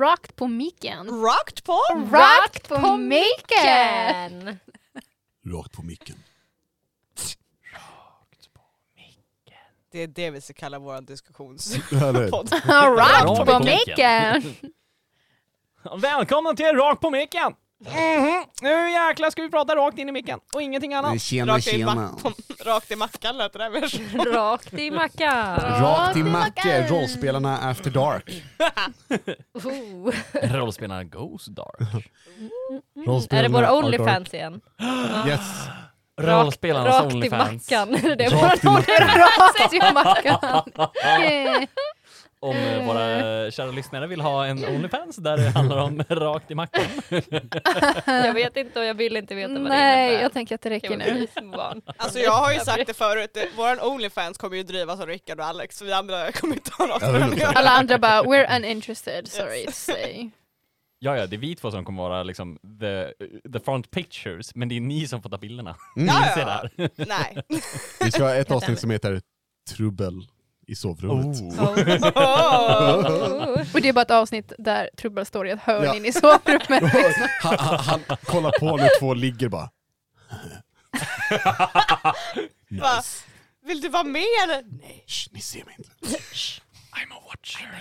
Rakt på micken. Rakt på? Rakt på micken! micken! Rakt på micken. Det är det vi ska kalla vår diskussions... Eller? podd. Rakt Rakt på på micken! Välkomna till Rakt på micken! Mhm. Nu jäklar ska vi prata rakt in i micken och ingenting annat. Tjena Rakt, i tjena. mack- på- rakt i mackan lät det där mer. Rakt i mackan! Rakt i Macke, rollspelarna After Dark. Oh. Rollspelarna Goes Dark. Rollspelarna Är det våra are Onlyfans igen? Yes. Rollspelarnas Rakt i Onlyfans. mackan. Det är Rakt i mackan. Rakt i mackan. Om eh, våra kära lyssnare vill ha en Onlyfans där det handlar om rakt i mackan. Jag vet inte och jag vill inte veta vad det Nej, innebär. jag tänker att det räcker nu. Alltså jag har ju sagt det förut, det- våran Onlyfans kommer ju drivas av Rickard och Alex, så vi andra kommer inte ha något med det. Alla andra bara, we're uninterested, sorry to say. Ja, ja, det är vi två som kommer vara liksom the, the front pictures, men det är ni som får ta bilderna. Mm. Ja, ja. Nej. Vi ska ha ett avsnitt som heter Trubbel i sovrummet. Oh. Och det är bara ett avsnitt där Trubbel står i ett hörn Ja. in i sovrummet. Han, han, han kollar på när två ligger bara. Va? Vill du vara med eller? Nej. Shh, ni ser mig inte. I'm a watcher.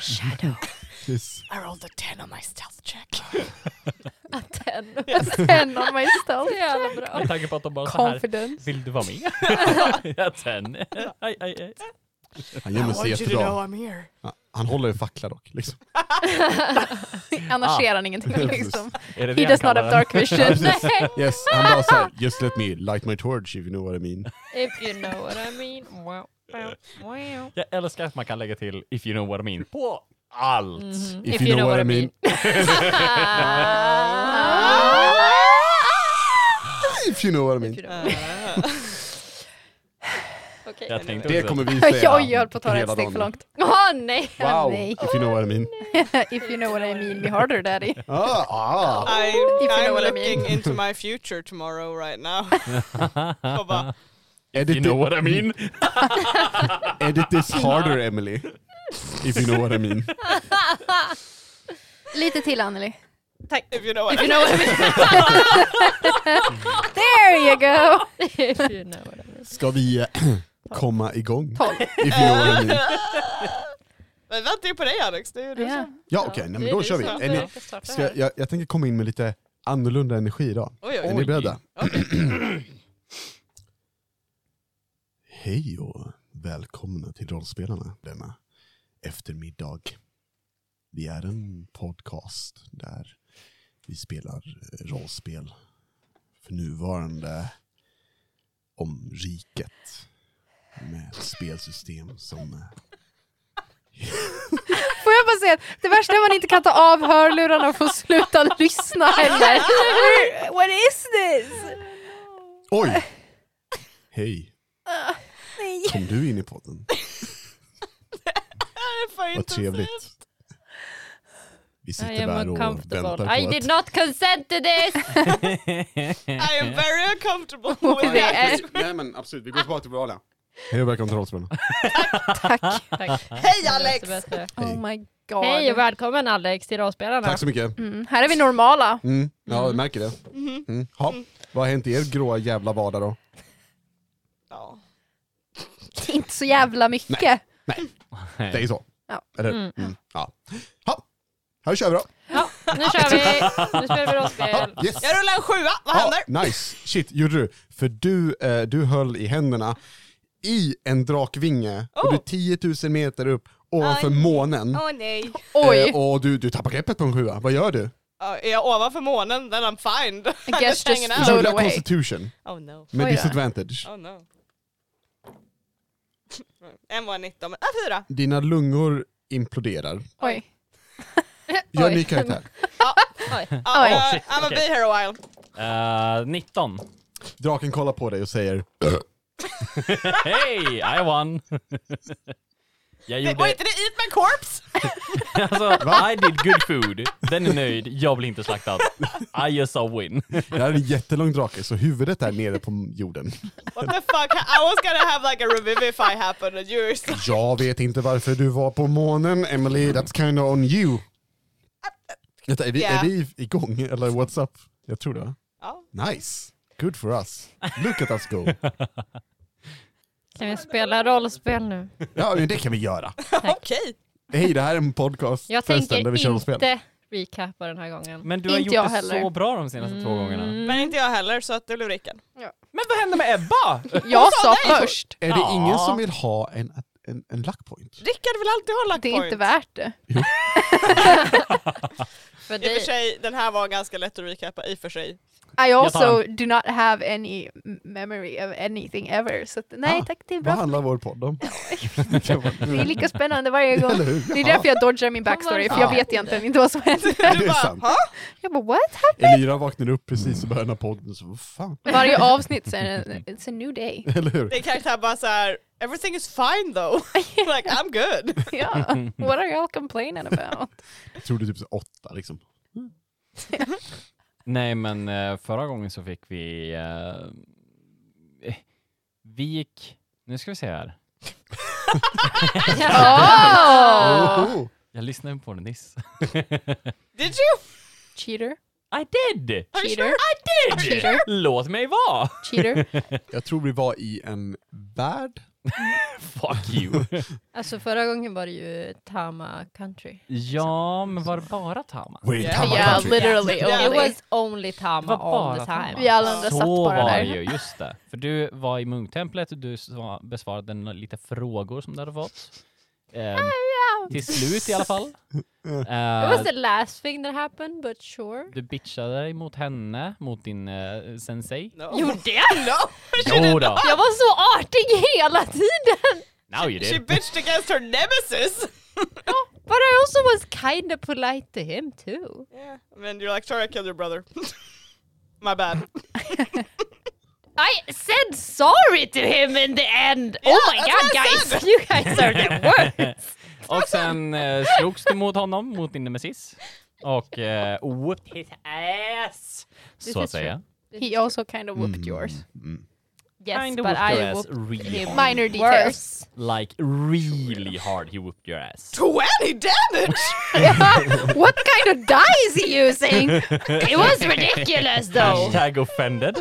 Yes. I rolled a 10 on my stealth check. Ten. Ten on my stealth. Jävla bra. Med tanke på att de bara så här, Confidence. vill du vara med? ja, ten. Aj, aj, aj. Han I gömmer sig jättebra. I'm here. Ja, Han håller en fackla dock. Liksom. Annars Ah. ser han ingenting liksom. Är det det He han does not kallar have den? dark vision. Yes, han bara såhär, just let me light my torch if you know what I mean. If you know what I mean. Wow, wow, wow. Jag älskar att man kan lägga till if you know what I mean på allt. Mhm. If, you, know, what I mean. If you know what I mean. If you know. Uh, Okej. Jag tänkte Det också- kommer vi säga oj, jag höll på att ta det hela ett steg dagen. för långt. Åh nej! Wow, Nej. if you know what I mean. If you know what I mean, me harder daddy. Ah, ah. I, If you know I'm what I looking mean. into my future tomorrow right now. Och bara, Edit, You know what I mean? edit this harder Emily. If you know what I mean. Lite till Anneli. tack. If you know what If I you mean. know what I There you go! If you know what I mean. Ska vi eh, komma igång? If you know what I mean. Men vänta ju på dig Alex, det är ju du Ja. som... Ja okej, nej, men det är då kör vi. Är ni, ska jag, jag tänker komma in med lite annorlunda energi idag. Oj, Är oj, ni Oj. beredda? Hej och välkomna till Rollspelarna denna eftermiddag. Vi är en podcast där vi spelar eh, rollspel för nuvarande om riket med ett spelsystem som eh, Får jag bara säga att det värsta är att man inte kan ta av hörlurarna och få sluta lyssna heller. What is this? Oj! Hej, Nej. kom du in i podden? Vad trevligt. Vi I sitter där och väntar I på did att... not consent to this! I am very uncomfortable. Nej men absolut, vi går tillbaka till vanliga. Hej och välkommen till Rollspelarna. Tack. Tack. Hej Alex! Oh my god. Hej och välkommen Alex till Rollspelarna. Tack så mycket. Mm, här är vi normala. Mm, ja, jag märker det. Mm. Ha. Vad har hänt i er gråa jävla vardag då? Ja. Inte så jävla mycket. Det är så. Ja. Eller? Mm. Mm. Ja. Ha. Här kör vi då. Ja, nu kör vi! Nu spelar vi rollspel. Yes. Jag rullar en sjua, vad Ja, händer? nice. Shit, gjorde du? För du, eh, du höll i händerna i en drakvinge och Oh. du är 10 000 meter upp ovanför Aj. månen. Åh nej. Oj. Eh, och du, du tappar greppet på en sjua. Vad gör du? Ja, är jag ovanför månen, then I'm fine. I guess just float away. constitution Oh no. med Oj disadvantage. Oh no. En var 19, men ah, fyra. Dina lungor imploderar. Oj. Gör en Oj. ny karaktär. Oj. Ja, Oj. uh, Oh, shit, I'm a okej. be here a while. Eh, 19. Draken kollar på dig och säger Hej, I won! Jag Det, var gjorde... inte det Eat My Corpse? alltså, I did good food. Den är nöjd, jag blir inte slaktad. I just saw win. Det här är en jättelång drake så huvudet är nere på jorden. What the fuck? I was gonna have like a revivify happen and you're just... Jag vet inte varför du var på månen, Emily, that's kinda on you. Vänta, är vi, Ja. är vi igång eller what's up? Jag tror det va? Ja. Nice, good for us. Look at us go. Kan vi spela rollspel nu? Ja men det kan vi göra. Okej. Hej det här är en podcast Jag förresten, tänker där vi kör rollspel. inte recappa den här gången. Men du har Inte gjort jag det heller. så bra de senaste två gångerna. Mm. Men inte jag heller så att det blev Rickard. Men vad hände med Ebba? Jag sa först. Är det Ja. ingen som vill ha en, en, en luck point? Rickard vill alltid ha luck Det är inte värt det. För I och för sig, den här var ganska lätt att recappa i och för sig. I also do not have any memory of anything ever. Så att, nej Ah, tack, det är Vad bra. handlar vår podd om? Det är lika spännande varje gång. Eller hur? Det är därför jag dodgar min backstory, för jag Ja. vet egentligen inte vad som hände. Det är sant. Jag bara what? Elira vaknade upp precis i början av podden så vad fan, Varje avsnitt så är det it's a new day. eller hur? Din karaktär bara såhär, everything is fine though. like I'm good. Ja, what are y'all complaining about? Jag trodde typ så åtta liksom. Nej men eh, förra gången så fick vi... eh, eh, vi gick... Nu ska vi se här. Oh! Oh. Jag lyssnade på den nyss. Did you? Cheater, I did! Are you cheater, sure? I did! Cheater. Låt mig vara! cheater. Jag tror vi var i en värld. Fuck you. Alltså förra gången var det ju Tama Country. ja, men var det bara Tama? Yeah. Tama Yeah, country. literally Yeah. It only. was only Tama var all bara the Tama. time. Vi alla andra satt Så bara var där. det ju, just det. För du var i munktemplet och du sva- besvarade lite frågor som du hade fått. Eh, till slut i alla fall. It Eh, was the last thing that happened, but sure. du bitchade dig mot henne, mot din eh, sensei. No. Gjorde jag? No. Jo då. Jag var så artig hela tiden! Now you She did. bitched against her nemesis. But I also was kinda polite to him too. yeah. And then you're like, sorry I killed your brother. My bad. I said sorry to him in the end! Yeah, oh my god guys, said. you guys are the worst! Och sen eh, slogs du mot honom, mot din nemesis. Och eh, whooped his ass. This Så att is true. säga. He also kind of whooped yours. Mm. Yes, Kind of but whooped your I ass whooped really him hard. Minor details. worse. Like really hard he whooped your ass. 20 damage! What kind of die is he using? It was ridiculous though! Hashtag offended.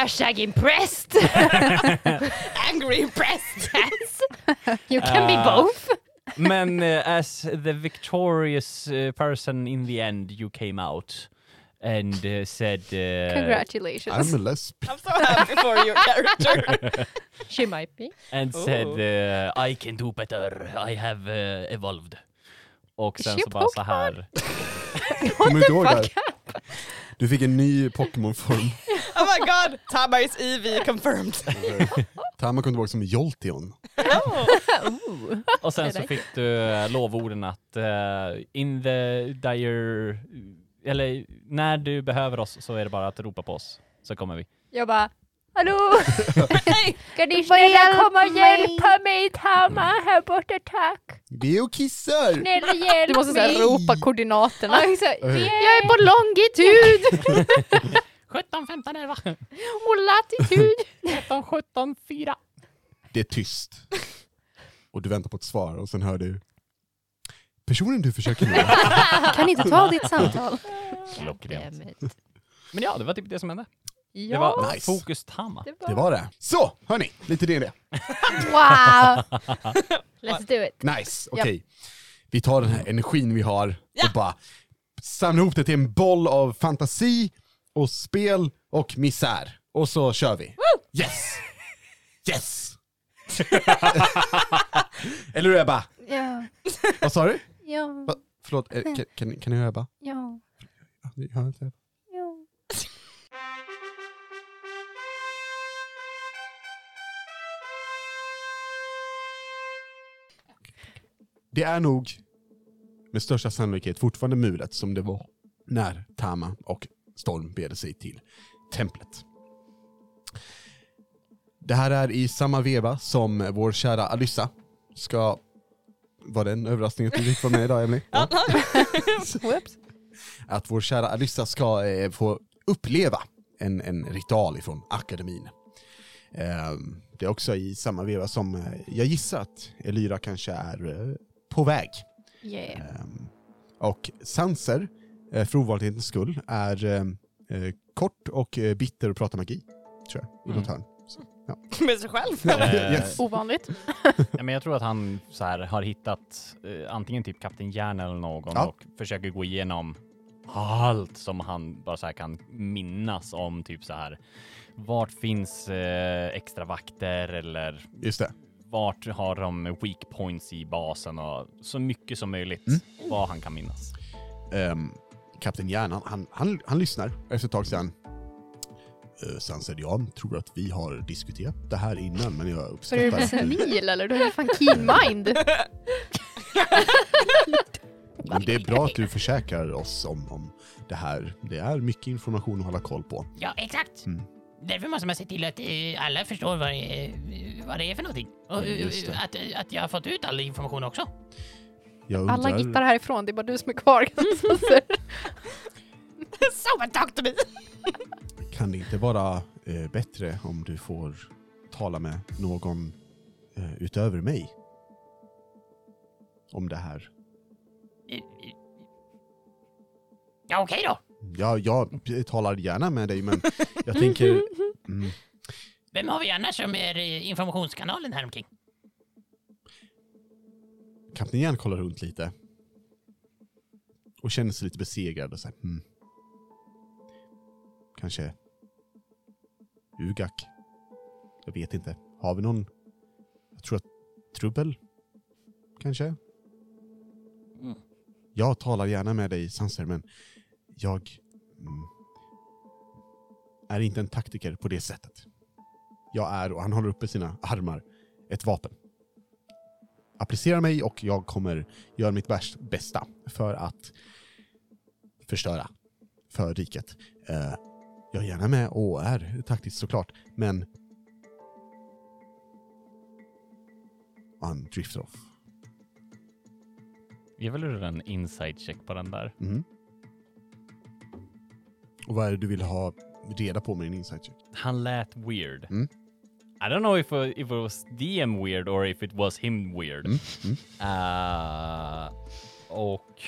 Hashtag impressed! Angry impressed. yes! You can be Uh, both! Men eh, as the victorious eh, person in the end you came out and eh, said... Congratulations. I'm a lesb. I'm so happy for your character. She might be. And Oh. said I can do better, I have evolved. Och Is sen she så bara så här. Kommer du ihåg det? Du fick en ny Pokémon-form. Oh my god, Tama is EV confirmed. Tama kom tillbaka som Jolteon. Oh. Och sen så fick du eh, lovorden att eh, in the dire... Eller när du behöver oss så är det bara att ropa på oss. Så kommer vi. Jag bara Hallå! Kan ni snälla komma och hjälpa mig Tama här borta tack? Vi är och kissar! Snälla hjälp Du måste så här, mig! ropa koordinaterna. Okej. Jag är på longitud 17, 15, 11, och latitud. 13, 17, 4. Det är tyst. Och du väntar på ett svar och sen hör du Personen du försöker nå. Kan inte ta ditt samtal? Klockrent. Men ja, det var typ det som hände. Det Ja, var Nice. fokus Tama. det var... Det var det. Så, hörni, lite det. Wow! Let's do it. Nice, okej. Vi tar den här energin vi har Ja. och bara samlar ihop det till en boll av fantasi och spel och misär. Och så kör vi. Yes! Yes! Eller hur Ebba? Ja, Vad sa du? ja, Va? Förlåt, eh, kan, kan, kan du höra Ebba? ja, Jag hör inte Ebba. Det är nog med största sannolikhet fortfarande mulet som det var när Tama och Storm begärde sig till templet. Det här är i samma veva som vår kära Alyssa ska... Var det en överraskning att du fick vara med idag Emily? Ja. Att vår kära Alyssa ska eh, få uppleva en, en ritual ifrån akademin. Ehm, det är också i samma veva som eh, jag gissar att Elyra kanske är eh, på väg. Yeah. Ehm, och Sanser eh, för ovanlighetens skull, är eh, eh, kort och bitter och pratar magi. Tror jag, i något Mm. hörn. Med sig själv. Yes. Ovanligt. ja, men jag tror att han så här, har hittat eh, antingen typ Kapten Järn eller någon Ja. och försöker gå igenom allt som han bara så här kan minnas om typ så här. Vart finns eh, extra vakter eller Just det. Vart har de weak points i basen och så mycket som möjligt Mm. vad han kan minnas. Um, Kapten Järn, han, han, han, han lyssnar. Efter ett tag säger han Uh, Sanser, jag tror att vi har diskuterat det här innan, men jag Så är du uppskattar senil eller? Du har fan keen mind. Men det är bra att du försäkrar oss om, om det här. Det är mycket information att hålla koll på. Ja, exakt. Mm. Därför måste man se till att eh, alla förstår vad det, är, vad det är för någonting. Och eh, Just det. att, att jag har fått ut all information också. Jag undrar, Alla gittar härifrån, det är bara du som är kvar. Someone talk to me! kan det inte vara eh, bättre om du får tala med någon eh, utöver mig? Om det här. Eh, eh. Ja, okej då. Ja, jag talar gärna med dig, men jag tänker... Mm, Vem har vi annars som är informationskanalen här omkring? Kapten Järn kollar runt lite. Och känner sig lite besegrad och säger hmm. Kanske Ugak. Jag vet inte. Har vi någon? Jag tror att Trubbel? Kanske? Mm. Jag talar gärna med dig Sanser, men jag mm, är inte en taktiker på det sättet. Jag är, och han håller uppe sina armar, ett vapen applicera mig och jag kommer göra mitt bästa för att förstöra för riket. Eh, jag är gärna med och är taktiskt såklart, men han drifter off. Ge väl en inside check på den där. Mhm. Och vad är det du vill ha reda på med din insight check? Han lät weird. Mm. I don't know if, uh, if it was DM weird or if it was him weird. Mm. Mm. Uh, och...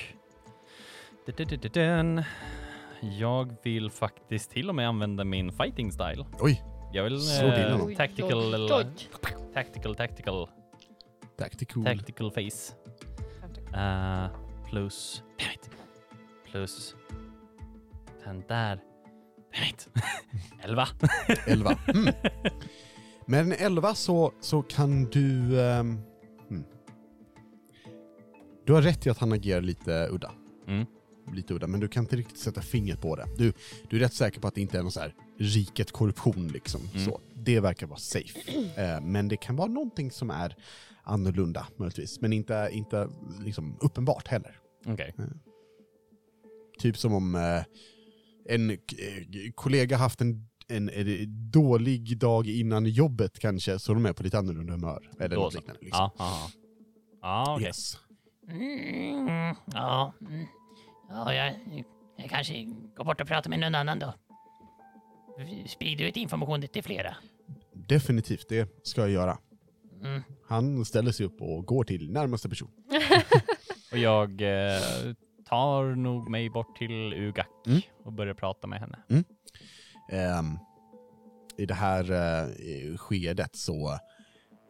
Jag vill faktiskt till och med använda min fighting style. Oj, Jag vill Slå till eh, honom. Oj, tactical, oj, oj. tactical, tactical, tactical. tactical face. Uh, plus, plus den där, damn it. 11. 11. Mm. Med en 11 så, så kan du... hmm. Du har rätt i att han agerar lite udda. Mm. Lite udda, men du kan inte riktigt sätta fingret på det. Du, du är rätt säker på att det inte är någon så här riket korruption liksom. Mm. Så, det verkar vara safe. Eh, men det kan vara någonting som är annorlunda möjligtvis. Men inte, inte liksom uppenbart heller. Okej. Typ som om eh, en eh, kollega haft en, en, en dålig dag innan jobbet kanske, så de är på lite annorlunda humör. Eller Då något liknande. Liksom. Ja, ja, ja. okej. Yes. Mm, ja, mm. ja jag, jag kanske går bort och pratar med någon annan då. Sprider ut information till flera. Definitivt, det ska jag göra. Mm. Han ställer sig upp och går till närmaste person. Och jag eh, tar nog mig bort till Ugak Mm. och börjar prata med henne. Ehm, I det här eh, skedet så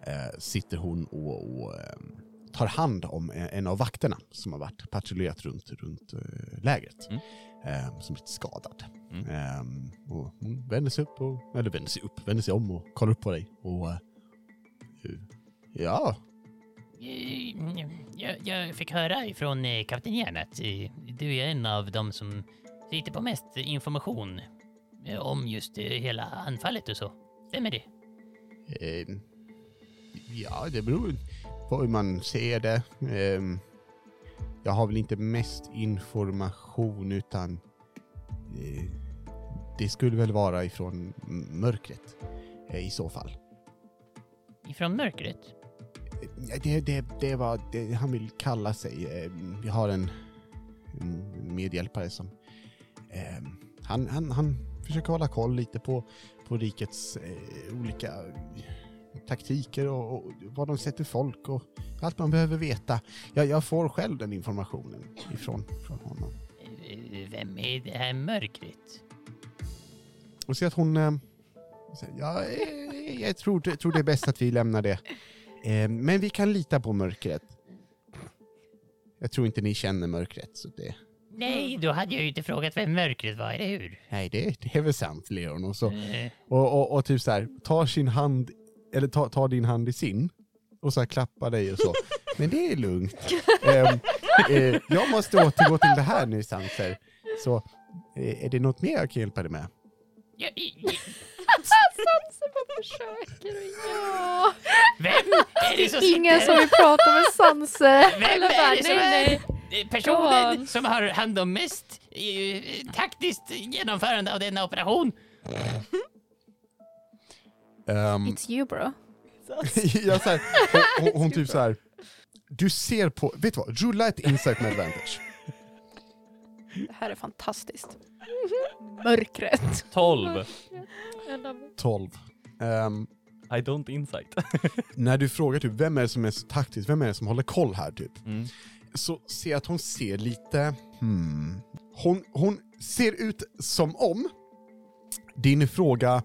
eh, sitter hon och, och ehm, tar hand om en, av vakterna som har varit patrullerat runt, runt eh, lägret. Mm. Ehm, som är lite skadad. Mm. Ehm, och hon vänder sig upp, och, eller vänder sig upp, vänder sig om och kollar upp på dig. Och eh, ja, Eh, Jag, jag fick höra ifrån eh, kapten Järn att eh, du är en av dem som sitter på mest information eh, om just eh, hela anfallet och så. Vem är det? Ehm, ja, det beror på hur man ser det. Ehm, jag har väl inte mest information utan eh, det skulle väl vara ifrån mörkret eh, i så fall. Ifrån mörkret? Eh, Det, det, det var det han vill kalla sig. Ehm, Vi har en, en medhjälpare som ehm, han, han, han försöker hålla koll lite på, på rikets eh, olika taktiker och, och vad de sätter folk och allt man behöver veta. Jag, jag får själv den informationen ifrån från honom. Eh, vem är det här mörkret? Och ser att hon... Eh, ja, eh, jag tror, jag tror det är bäst att vi lämnar det. Eh, men vi kan lita på mörkret. Jag tror inte ni känner mörkret, så det... Nej, då hade jag ju inte frågat vem mörkret var, eller hur? Nej, det, det är väl sant, Leon. Och, så, Eh, och, och, och typ så här, tar sin hand, eller ta, tar din hand i sin och så här klappar dig och så. Men det är lugnt. Ehm, eh, jag måste återgå till det här nu, Sanser. Så eh, är det något mer jag kan hjälpa dig med? Ja, i- i- Sanse bara försöker. Ja. vem är det som Ingen sitter? som vill prata med Sanse. Vem Eller bara, är det som nej, är nej. personen Kom. som har hand om mest eh, taktiskt genomförande av denna operation? Ehm, It's you bro. jag, så här, hon, hon, hon typ så här. Du ser på, vet du vad? Rulla ett insight med advantage. Det här är fantastiskt. Mörkret. 12. 12. Ehm, I don't insight. när du frågar typ, vem är det som är så taktisk, vem är det som håller koll här typ? Mm. Så ser jag att hon ser lite, hmm. Hon, hon ser ut som om din fråga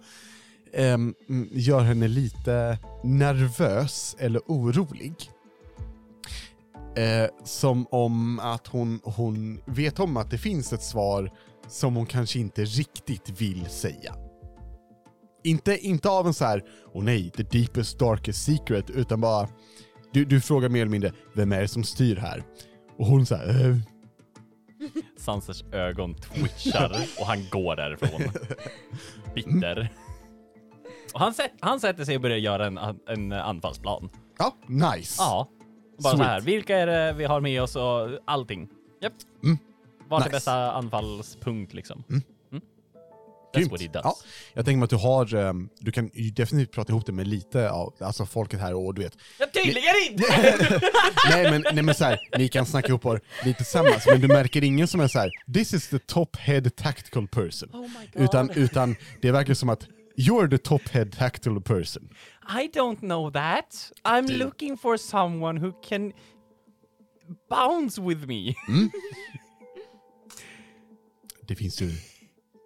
mm, gör henne lite nervös eller orolig. Eh, som om att hon, hon vet om att det finns ett svar som hon kanske inte riktigt vill säga. Inte, inte av en så här, åh nej, the deepest darkest secret, utan bara, du, du frågar mer eller mindre, vem är det som styr här? Och hon så här, eh, Sansers ögon twitchar och han går därifrån. Bitter. Och han, sätt, han sätter sig och börjar göra en, en anfallsplan. ja, nice. Ja. Bara så Sweet. här, vilka är det vi har med oss och allting. Japp. Mm. Vart är Nice. bästa anfallspunkt liksom? Mm. Mm. That's Grymt. what he does. Ja. Jag tänker mig att du har, ehm, du kan ju definitivt prata ihop det med lite av, alltså folket här och du vet. Jag tydligen inte! nej men, nej men så här, ni kan snacka ihop er lite tillsammans, men du märker ingen som är så här: this is the top head tactical person. Oh my god. Utan, utan det verkar som att you're the top head tactical person. I don't know that. I'm looking for someone who can bounce with me. Det finns ju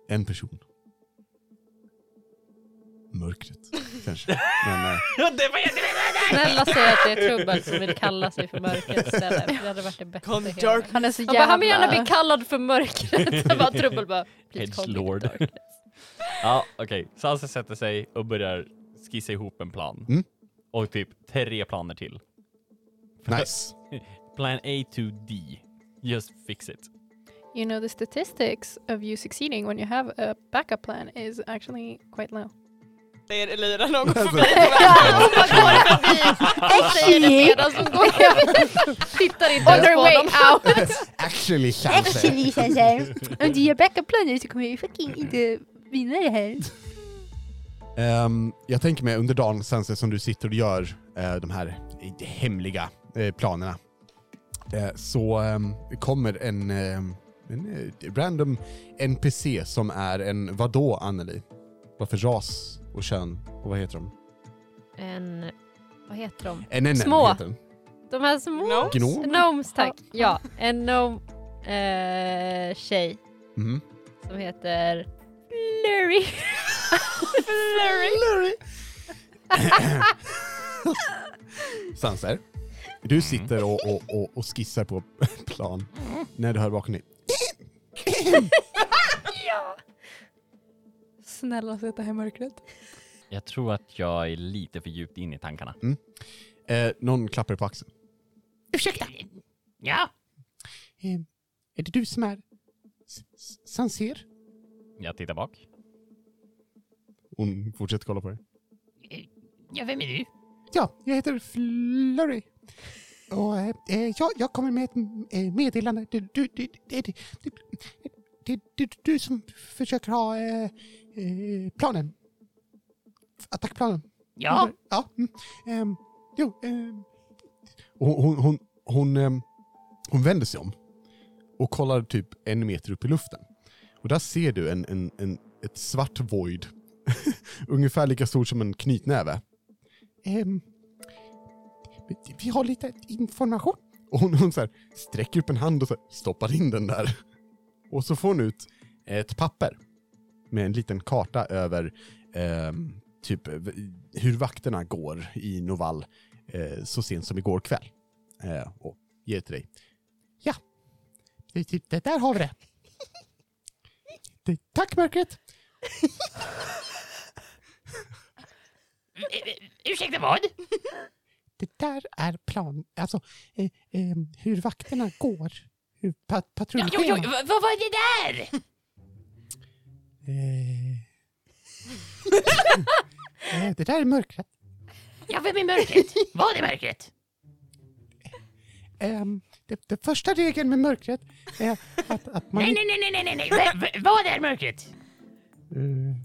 en person. Mörkret, kanske. Men, eh, Snälla säg att det är Trubbel som vill kalla sig för mörkret istället. Det hade varit det bästa. Dark Han är så Han, bara, han vill gärna bli jävla... kallad för mörkret. bara Trubbel bara, "Please call me the Edgelord. darkness." Ja, okej. Sansa sätter sig och börjar skissa ihop en plan. Mm. Och typ tre planer till. nice. Plan A to D. Just fix it. You know the statistics of you succeeding when you have a backup plan is actually quite low. Det är Elira någon går Alltså. förbi. Hon bara går förbi och säger det medan hon går förbi. Tittar inte On ens på way honom. out! Actually, Sansa. Sanse, om du gör backup-planer så kommer vi fucking inte vinna det här. Ehm, jag tänker mig under dagen, Sanse, som du sitter och gör eh, de här eh, hemliga eh, planerna, eh, så ehm, kommer en, ehm, en eh, random NPC som är en vadå, Anneli? Vad för ras och kön och vad heter de? En, vad heter de? En NN Små. heter den. De här små... No? Gnå? Gnomes tack. Ja, en gnome eh, tjej Mhm. som heter Flurry. Flurry. Sanser, du sitter och, och, och, och skissar på plan när du hör bakom dig. Snälla sätt det här mörkret. Jag tror att jag är lite för djupt in i tankarna. Eh, någon klappar på axeln. Ursäkta? Ja? Eh, är det du som är Sanser? Jag tittar bak. Hon fortsätter kolla på dig. Eh, Ja, vem är du? Ja, jag heter Flurry. Och eh, eh, jag, jag kommer med ett eh, meddelande. Du, du, du, det, det, det, det, det, du som försöker ha eh, planen. Attackplanen. Ja? Ja. Mm, ehm, jo. ehm. Hon, hon, hon, hon, ehm, hon vänder sig om och kollar typ en meter upp i luften. Och där ser du en, en, en, ett svart void. Ungefär lika stort som en knytnäve. Vi- vi har lite information. Och hon, hon så här, sträcker upp en hand och så här, stoppar in den där. Och så får hon ut ett papper med en liten karta över ehm, typ eh, hur vakterna går i Novall eh, så sent som igår kväll. Eh, och ger till dig. Ja, det, det, det där har vi det. det tack mörkret! Ursäkta vad? Det där är plan, alltså eh, eh, hur vakterna går. Hur pa Jo, patrullschemat. vad var det där? Eh, eh, det där är mörkret. Ja, vem är mörkret? Vad är mörkret? Ehm, det, det första regeln med mörkret är att, att man... Nej, nej, nej, nej, nej, nej, nej. V- v- Vad är mörkret? Eh,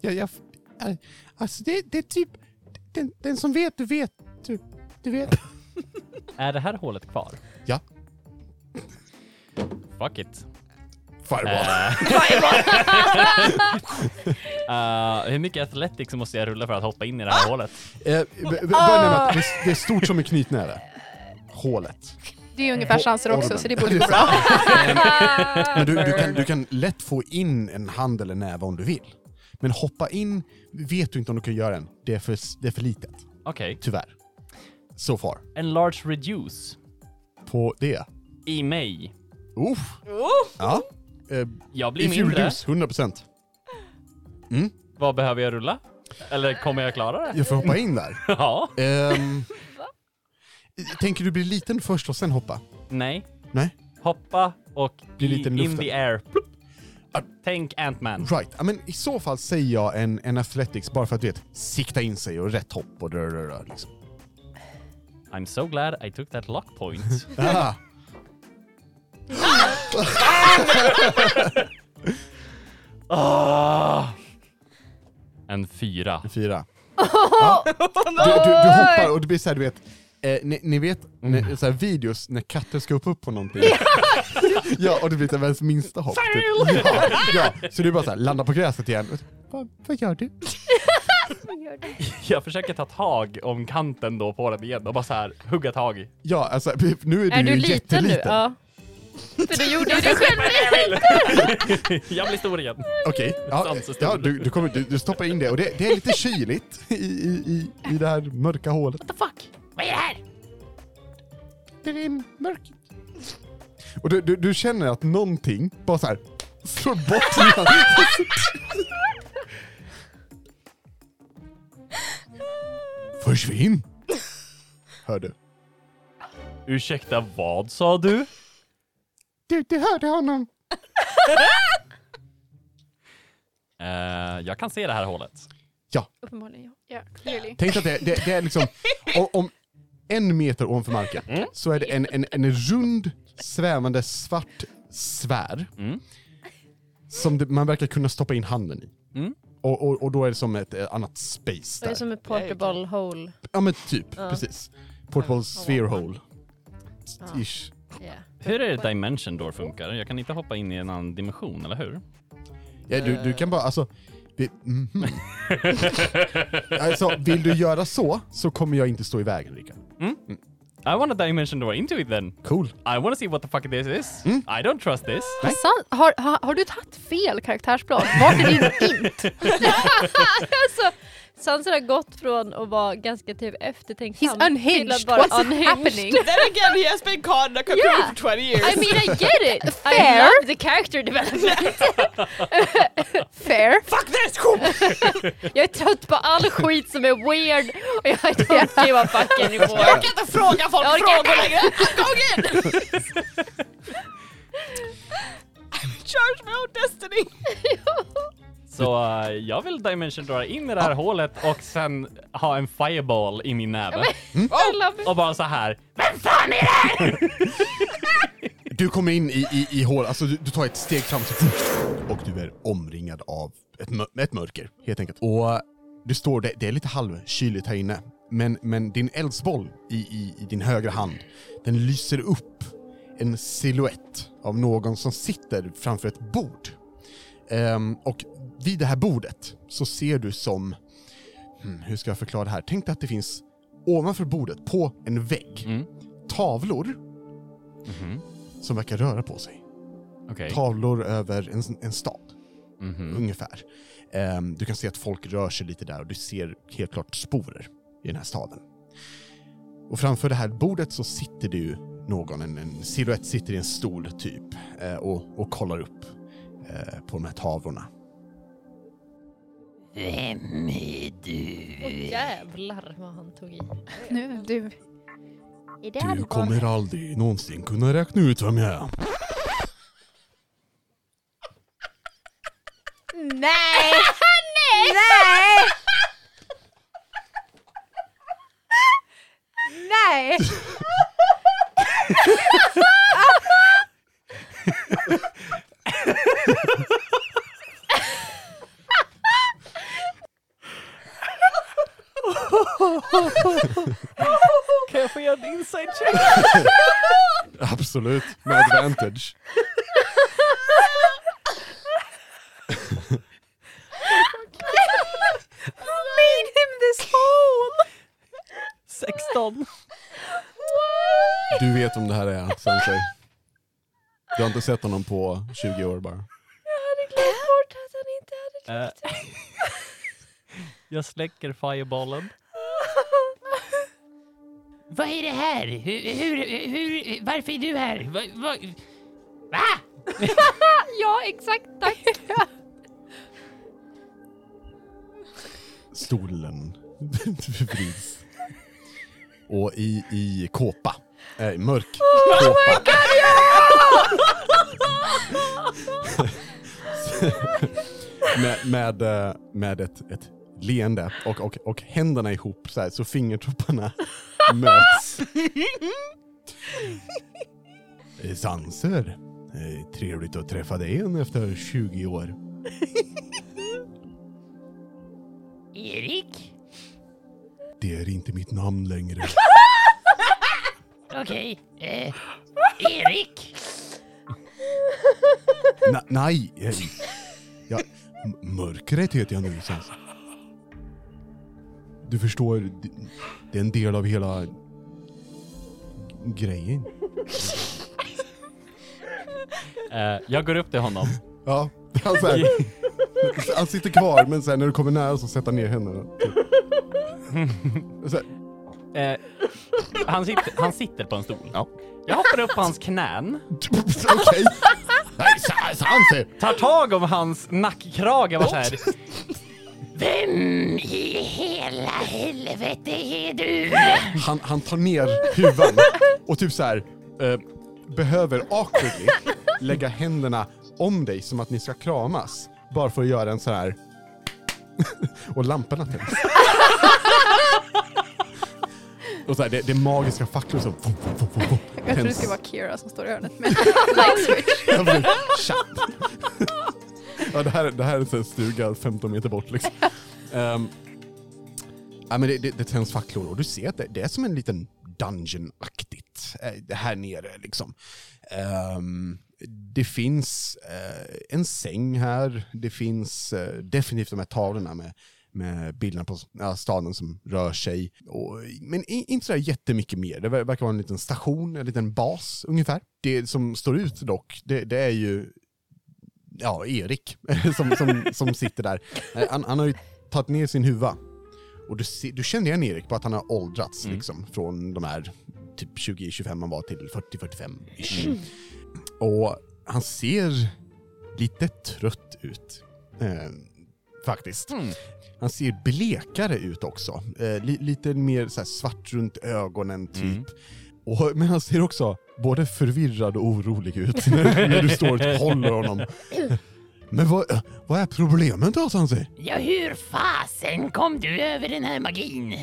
ja, jag, eh, alltså det, det är typ... Den, den som vet, du vet. Du, du vet. Är det här hålet kvar? Ja. Fuck it. Fireball. Eh, hur mycket athletics måste jag rulla för att hoppa in i det här hålet? Eh, b- b- börja med att det, det är stort som en knytnäve. Hålet. Det är ju ungefär chanser också, så det borde gå bra. Men du, du, kan, du kan lätt få in en hand eller näve om du vill. Men hoppa in vet du inte om du kan göra än. Det är för, det är för litet. Okej. Tyvärr. So far. En large reduce På det. i mig. Uff. Ja. Eh, Jag blir if you mindre. reduce, 100%. Mm. Vad behöver jag rulla? Eller kommer jag klara det? Jag får hoppa in där. Ja. Ehm, tänker du bli liten först och sen hoppa? Nej. Nej? Hoppa och Bli i, liten i in luften. the air. Plupp. Ah. Tänk Ant-Man. Right. Ja, men I så fall säger jag en, en athletics bara för att du vet, sikta in sig och rätt hopp och rör, rör, rör liksom. I'm so glad I took that lock point. Ah. Ah. En fyra. En fyra. Ja. Du, du, du hoppar och det blir såhär, du vet, eh, ni, ni vet när, så här videos när katter ska upp, upp på någonting? ja, och det blir så här världens minsta hopp. Typ. Ja, ja, så du bara såhär, landa på gräset igen. Vad, vad gör du? Jag försöker ta tag om kanten då på den igen och bara så här hugga tag. Ja, alltså nu är du, Är du ju liten nu? jätteliten. Ja. För du gjorde ju det själv. Jag blir stor igen. Okej, ja, ja, du, du, kommer, du, du stoppar in det och det, det är lite kyligt i, i, i, i det här mörka hålet. What the fuck? Vad är det här? Det är mörkt. Och du, du, du känner att någonting bara så här slår bort dina... Försvinn! Hör du? Ursäkta, vad sa du? Du, du hörde honom. Eh, jag kan se det här hålet. Uppenbarligen ja. Ja, clearly. Tänk att det, det, det är liksom, om, om en meter ovanför marken så är det en, en, en rund svävande svart sfär Mm. som det, man verkar kunna stoppa in handen i. Mm. Och, och, och då är det som ett eh, annat space Det är där. som ett portable hole. Ja men typ, Ja. precis. Portable sphere hole. Ja. Ish. Ja. Hur är det Dimension Door funkar? Jag kan inte hoppa in i en annan dimension, eller hur? Ja, du, du kan bara, alltså... Vi, mhm. alltså, vill du göra så, så kommer jag inte stå i vägen Rickard. I want a dimension door into it then. Cool. I want to see what the fuck this is. Mm. I don't trust this. Har, har, har du tagit fel karaktärsplan? Vart är din int? alltså, Sanser har gått från att vara ganska typ eftertänksam He's unhinged. till att bara What's unhinged. happening? Then again he has been caught in a cocoon Yeah. for 20 years. I mean I get it! I Fair. love the character development. Fair. Fuck this! Jag är trött på all skit som är weird och jag I don't give a fuck anymore. Jag orkar inte fråga folk frågor längre! I'm going in! I'm in charge of my own destiny! Så eh, jag vill dimension dra in i det här hålet och sen ha en fireball i min näve. It. Och bara så här. Vem fan är det här? Du kommer in i, i, i hål, alltså du, du tar ett steg fram och du är omringad av ett, mör- ett mörker, helt enkelt. Och du står, det, det är lite halvkyligt här inne, men, men din eldsboll i, i, i din högra hand, den lyser upp en silhuett av någon som sitter framför ett bord. Ehm, och vid det här bordet så ser du som, hmm, hur ska jag förklara det här? Tänk dig att det finns ovanför bordet, på en vägg, Mm. tavlor Mhm. som verkar röra på sig. Okej. tavlor över en, en stad, Mhm. ungefär. Ehm, du kan se att folk rör sig lite där och du ser helt klart sporer i den här staden. Och framför det här bordet så sitter det ju någon, en, en silhuett sitter i en stol typ eh, och, och kollar upp eh, på de här tavlorna. Vem är du? Jävlar vad han tog i. Nu, du. Är det Du allvar? kommer aldrig någonsin kunna räkna ut vem jag är. Nej! Nej! Nej! Kan jag få göra en inside check? Absolut, med advantage. Made him this whole! 16. Du vet om det här är Sensei. Du har inte sett honom på 20 år bara. Glöm bort att han inte hade Eh, jag släcker fireballen. Vad är det här? Hur, hur, hur, varför är du här? Va? va? Va? Ja, exakt. Tack. Stolen vrids. Och i, i kåpa, äh, mörk kåpa. med, med, eh, med ett, ett leende och, och, och händerna ihop så, här, så fingertopparna möts. Eh, Sanser, eh, trevligt att träffa dig igen efter 20 år. Erik? Det är inte mitt namn längre. Okej. Eh, Erik? Na, nej! eh, Ja, m- mörkret heter jag nu Sansa. Du förstår, det, är en del av hela grejen. Eh, jag går upp till honom. Ja, han, så här, han sitter kvar men sen när du kommer nära så sätter han ner händerna. Så här, Eh, han, sitter, han sitter på en stol. Ja. Jag hoppar upp på hans knän, Okej. Nej, Sansa! tar tag om hans nackkrage och bara så här. Vem i hela helvete är du? Han, han tar ner huvan och typ så här eh, behöver awkwardly lägga händerna om dig som att ni ska kramas. Bara för att göra en så här och lamporna tänds. och så här, det, det är magiska facklor som Jag tror det ska vara Kira som står i hörnet med light switch. Ja, det, här, det här är en stuga 15 meter bort liksom. Um, ja, men det, det, det tänds facklor och du ser att det, det är som en liten dungeon-aktigt eh, här nere liksom. Um, det finns uh, en säng här, det finns uh, definitivt de här tavlorna med, med bilderna på ja, staden som rör sig. Och, men i, inte så jättemycket mer. Det verkar vara en liten station, en liten bas ungefär. Det som står ut dock, det, det är ju ja, Erik som, som, som sitter där. Han, han har ju tagit ner sin huva. Och du, ser, du känner igen Erik på att han har åldrats Mm. liksom, från de här typ 20-25 han var till 40-45 Och han ser lite trött ut. Eh, faktiskt. Mm. Han ser blekare ut också. Eh, li, lite mer så svart runt ögonen typ. Och, men han ser också både förvirrad och orolig ut när, när du står och håller honom. Men vad, vad är problemet då Sansi? Ja, hur fasen kom du över den här magin?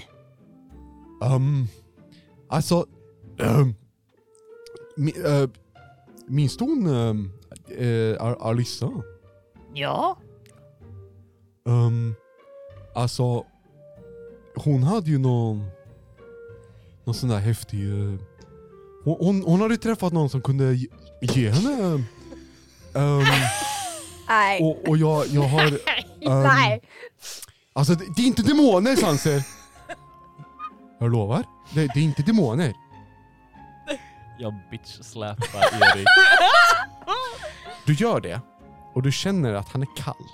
Um, alltså, um, mi, uh, minns du hon um, uh, Ar- Alissa? Ja, Um, alltså, hon hade ju någon, någon sån där häftig... eh, hon, hon, hon hade ju träffat någon som kunde ge, ge henne... Um, Nej. och, och jag, jag har... Um, Nej. Alltså det, det är inte demoner Sanser! Jag lovar, det, det är inte demoner. Jag bitch-släpar Erik. Du gör det och du känner att han är kall.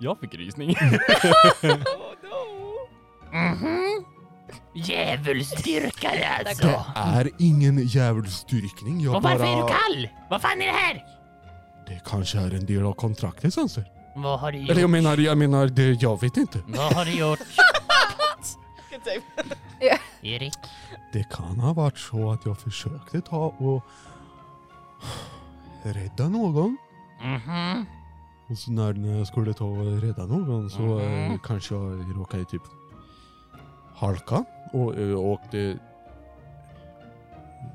Jag fick rysning. Oh no! Mhm. Djävulsdyrkare alltså. Det är ingen djävulsdyrkning. Jag Och varför är du bara... kall? Vad fan är det här? Det kanske är en del av kontraktet Sanser. Vad har du gjort? Eller jag menar, jag menar, det, jag vet inte. Vad har du gjort? Save. Erik? Det kan ha varit så att jag försökte ta och rädda någon. Mhm. Och så när, jag skulle ta och rädda någon så Mhm. eh, kanske jag råkade typ halka och eh, åkte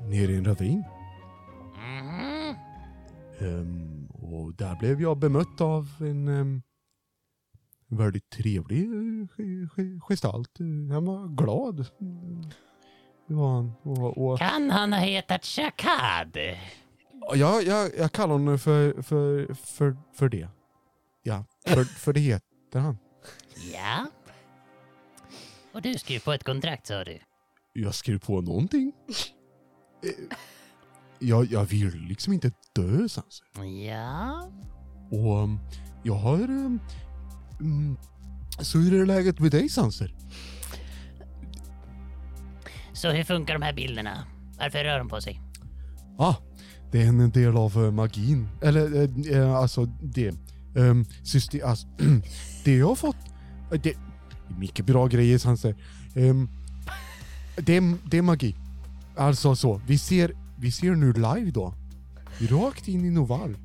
ner i en ravin. Ehm, och där blev jag bemött av en um, väldigt trevlig eh, ge- ge- gestalt. Han var glad. Mm, Det var han. Och, och, Kan han ha hetat Shakad? ja, jag, jag kallar honom för, för, för, för det. Ja, för, för det heter han. Ja. Och du skrev på ett kontrakt sa du? Jag skrev på någonting. Eh, Jag, jag vill liksom inte dö Sanser. Ja. Och um, jag har... Um, mm, så hur är läget med dig Sanser? Så hur funkar de här bilderna? Varför rör de på sig? Ah, det är en del av eh, magin. Eller eh, alltså det... Um, system, alltså, det jag har fått... Det, mycket bra grejer Sanser. Um, det, är- det är magi. Alltså så, vi ser, vi ser nu live då. Rakt in i Noval.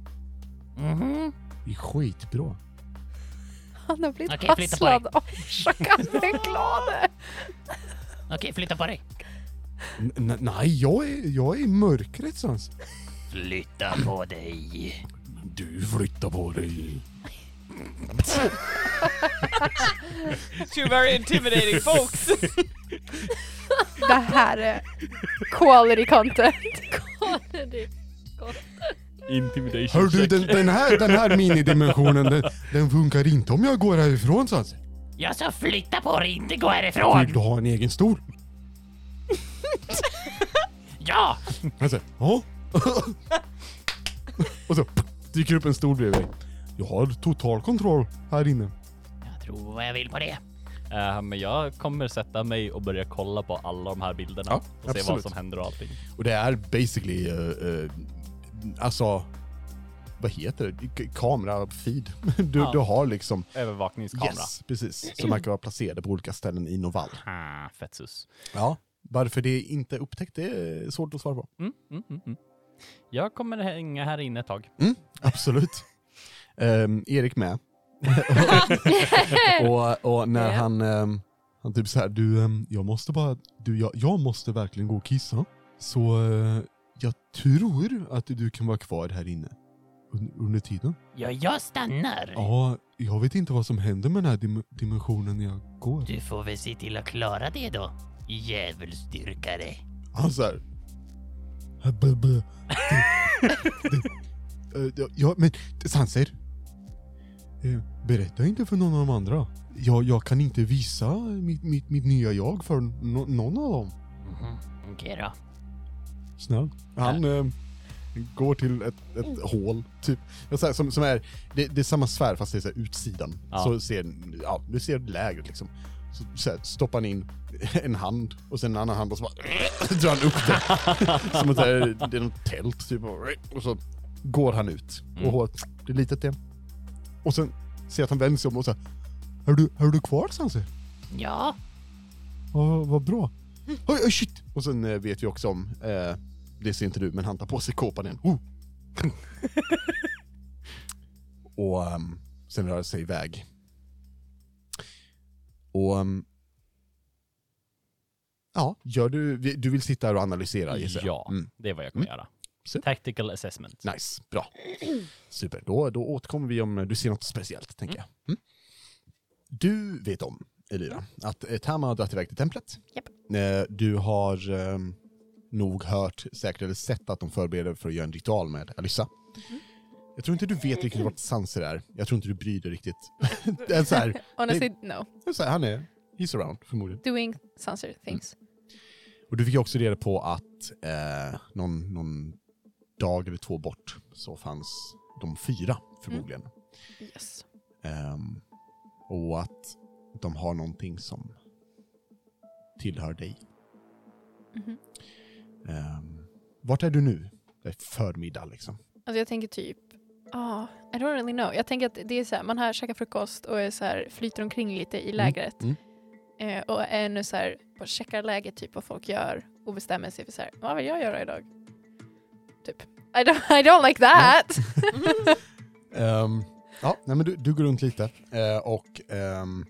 Mhm. Det är skitbra. Han har blivit Okej, flytta på dig. hasslad av chakadeglade. Okej, flytta på dig. N- nej, jag är, jag är i mörkret Sanser. Flytta på dig. Du flyttar på dig. Two very intimidating folks. Det här är quality content. Intimidation Hör du, check. den, den, här, den här minidimensionen, den, den funkar inte om jag går härifrån Sanser. Jag sa flytta på dig, inte gå Vill härifrån. du ha en egen stol? Ja! Han säger ja. Och så dyker upp en stol bredvid dig. Jag har total kontroll här inne. Jag tror vad jag vill på det. Eh, men jag kommer sätta mig och börja kolla på alla de här bilderna Ja, och se vad absolut. som händer och allting. Och det är basically, uh, uh, alltså, vad heter det? K- Kamera-feed. Du, Ja. du har liksom, Övervakningskamera. yes, precis. Som verkar vara placerade på olika ställen i Noval. Ah, fett sus. Ja. Varför det inte är upptäckt, det är svårt att svara på. Mm, mm, mm, mm. Jag kommer hänga här inne ett tag. Mm, absolut. Ehm, Erik med. och, och när Ja. han, ehm, han typ så här, du, ehm, jag måste bara, du, jag, jag måste verkligen gå och kissa. Så eh, jag tror att du kan vara kvar här inne un, under tiden. Ja, jag stannar. Ja, jag vet inte vad som händer med den här dim, dimensionen när jag går. Du får väl se till att klara det då. Djävulsdyrkare. Han så här. "Äh, bö, bö." Det- det- eh, ja, Ja, men Sanser. Eh, Berätta inte för någon av de andra. Jag, jag kan inte visa mitt, mitt, mitt nya jag för no, någon av dem. Mhm. Okej då. Snäll. Han eh, går till ett, ett hål, typ. Här, som, som är, det, det är samma sfär fast det är så här, utsidan. Ja. Så ser, ja, du ser lägret liksom. Så, så här, stoppar han in en hand och sen en annan hand och så bara drar han upp det. Som att det är, det något tält typ. Och så går han ut. Mm. Och det är litet det. Och sen ser jag att han vänder sig om och här, är du, är du kvar Sanse? Ja, Ja, vad bra. Oj, oj, shit! Och sen eh, vet vi också om, eh, det ser inte du, men han tar på sig kåpan igen. Oh. och ehm, sen rör sig iväg. Och ehm, ja, gör du, du vill sitta här och analysera gissar jag? Ja, Mm. det är vad jag kommer Mm. göra. Så. Tactical assessment. Nice, bra. Super, då, då återkommer vi om du ser något speciellt, tänker jag. Mm. Du vet om, Elira, att eh, Tama har dragit iväg till templet. Japp. Eh, Du har ehm, nog hört, säkert eller sett att de förbereder för att göra en ritual med Alyssa. Jag tror inte du vet riktigt vart Sanser är. Jag tror inte du bryr dig riktigt. det är så här, Honestly, no. det är så här, han är, he's around förmodligen. Doing Sanser things. Och du fick ju också reda på att eh, någon, någon dag eller två bort så fanns de fyra förmodligen. Yes. Ehm, och att de har någonting som tillhör dig. Mhm. Um, vart är du nu? Det är förmiddag liksom. Alltså jag tänker typ, ah, I don't really know. Jag tänker att det är så här, man har käkat frukost och är så här, flyter omkring lite i lägret. mm. Eh, och är nu så här, bara checkar läget, typ vad folk gör och bestämmer sig för så här, vad vill jag göra idag? Typ. I don't, I don't like that! Ehm, ja, nej, men du, du går runt lite eh, och ehm,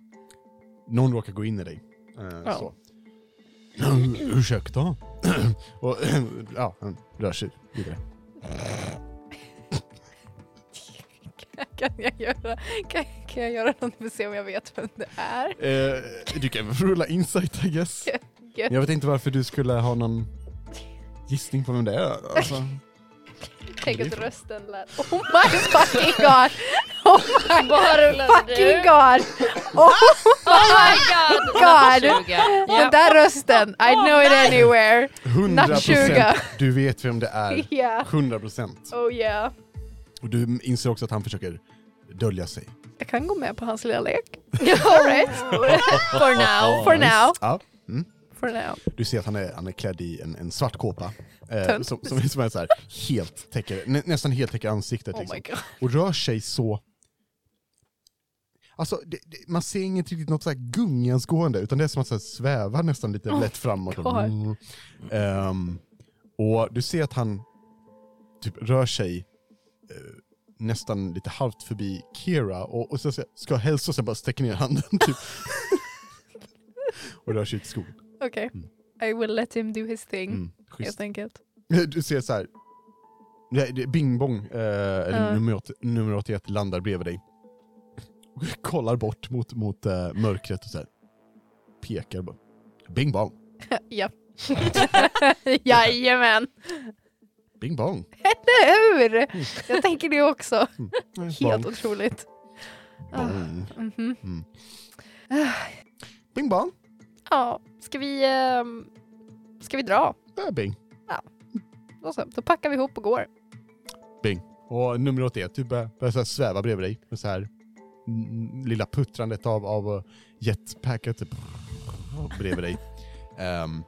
någon råkar gå in i dig. Eh, Ja. så. Ursäkta? och ja, han rör sig vidare. kan, jag göra, kan, kan jag göra något för att se om jag vet vem det är? Eh, du kan rulla insight I guess. Gött. Jag vet inte varför du skulle ha någon gissning på vem det är. Alltså, Tänk att rösten lät... Oh my fucking god! Oh my rullade fucking du? god! Oh Oh my god! god! Den där rösten, I know it anywhere. 100% Nattjuga. du vet vem det är. Yeah. 100%. Oh yeah. Och du inser också att han försöker dölja sig. Jag kan gå med på hans lilla lek. Alright. For now. For now. Ja. Mm. For now. Du ser att han är, han är klädd i en, en svart kåpa. Eh, som, som, som är så här, helt täcker, nä, nästan helt täcker ansiktet. Oh liksom. Och rör sig så... Alltså, det, det, man ser inget riktigt något så här gungansgående, utan det är som att så här, sväva nästan lite Oh lätt framåt. Mm. Ehm, och du ser att han typ rör sig eh, nästan lite halvt förbi Kira och, och så ska- ska hälsa och sen bara sträcker ner handen typ. och rör sig ut i skogen. Okej. Mm. I will let him do his thing. Mm, schysst. Helt enkelt. Du ser så här. Bing bong, eh, eller Ja. nummer, 80, nummer 81 landar bredvid dig. Och kollar bort mot, mot eh, mörkret och så här. Pekar bara. Bing bong, ja. Jajamän. bing bong. Eller hur? Jag tänker det också. Mm. Helt Bong, otroligt. Ah, bong. mhm. Mm. Bing bong, Ja, ska vi, ehm, ska vi dra? där bing. Då, så, då packar vi ihop och går. Och nummer 81 typ börjar, börjar så här sväva bredvid dig. Med så här lilla puttrandet av, av uh, jetpacket typ, bredvid dig. Ehm,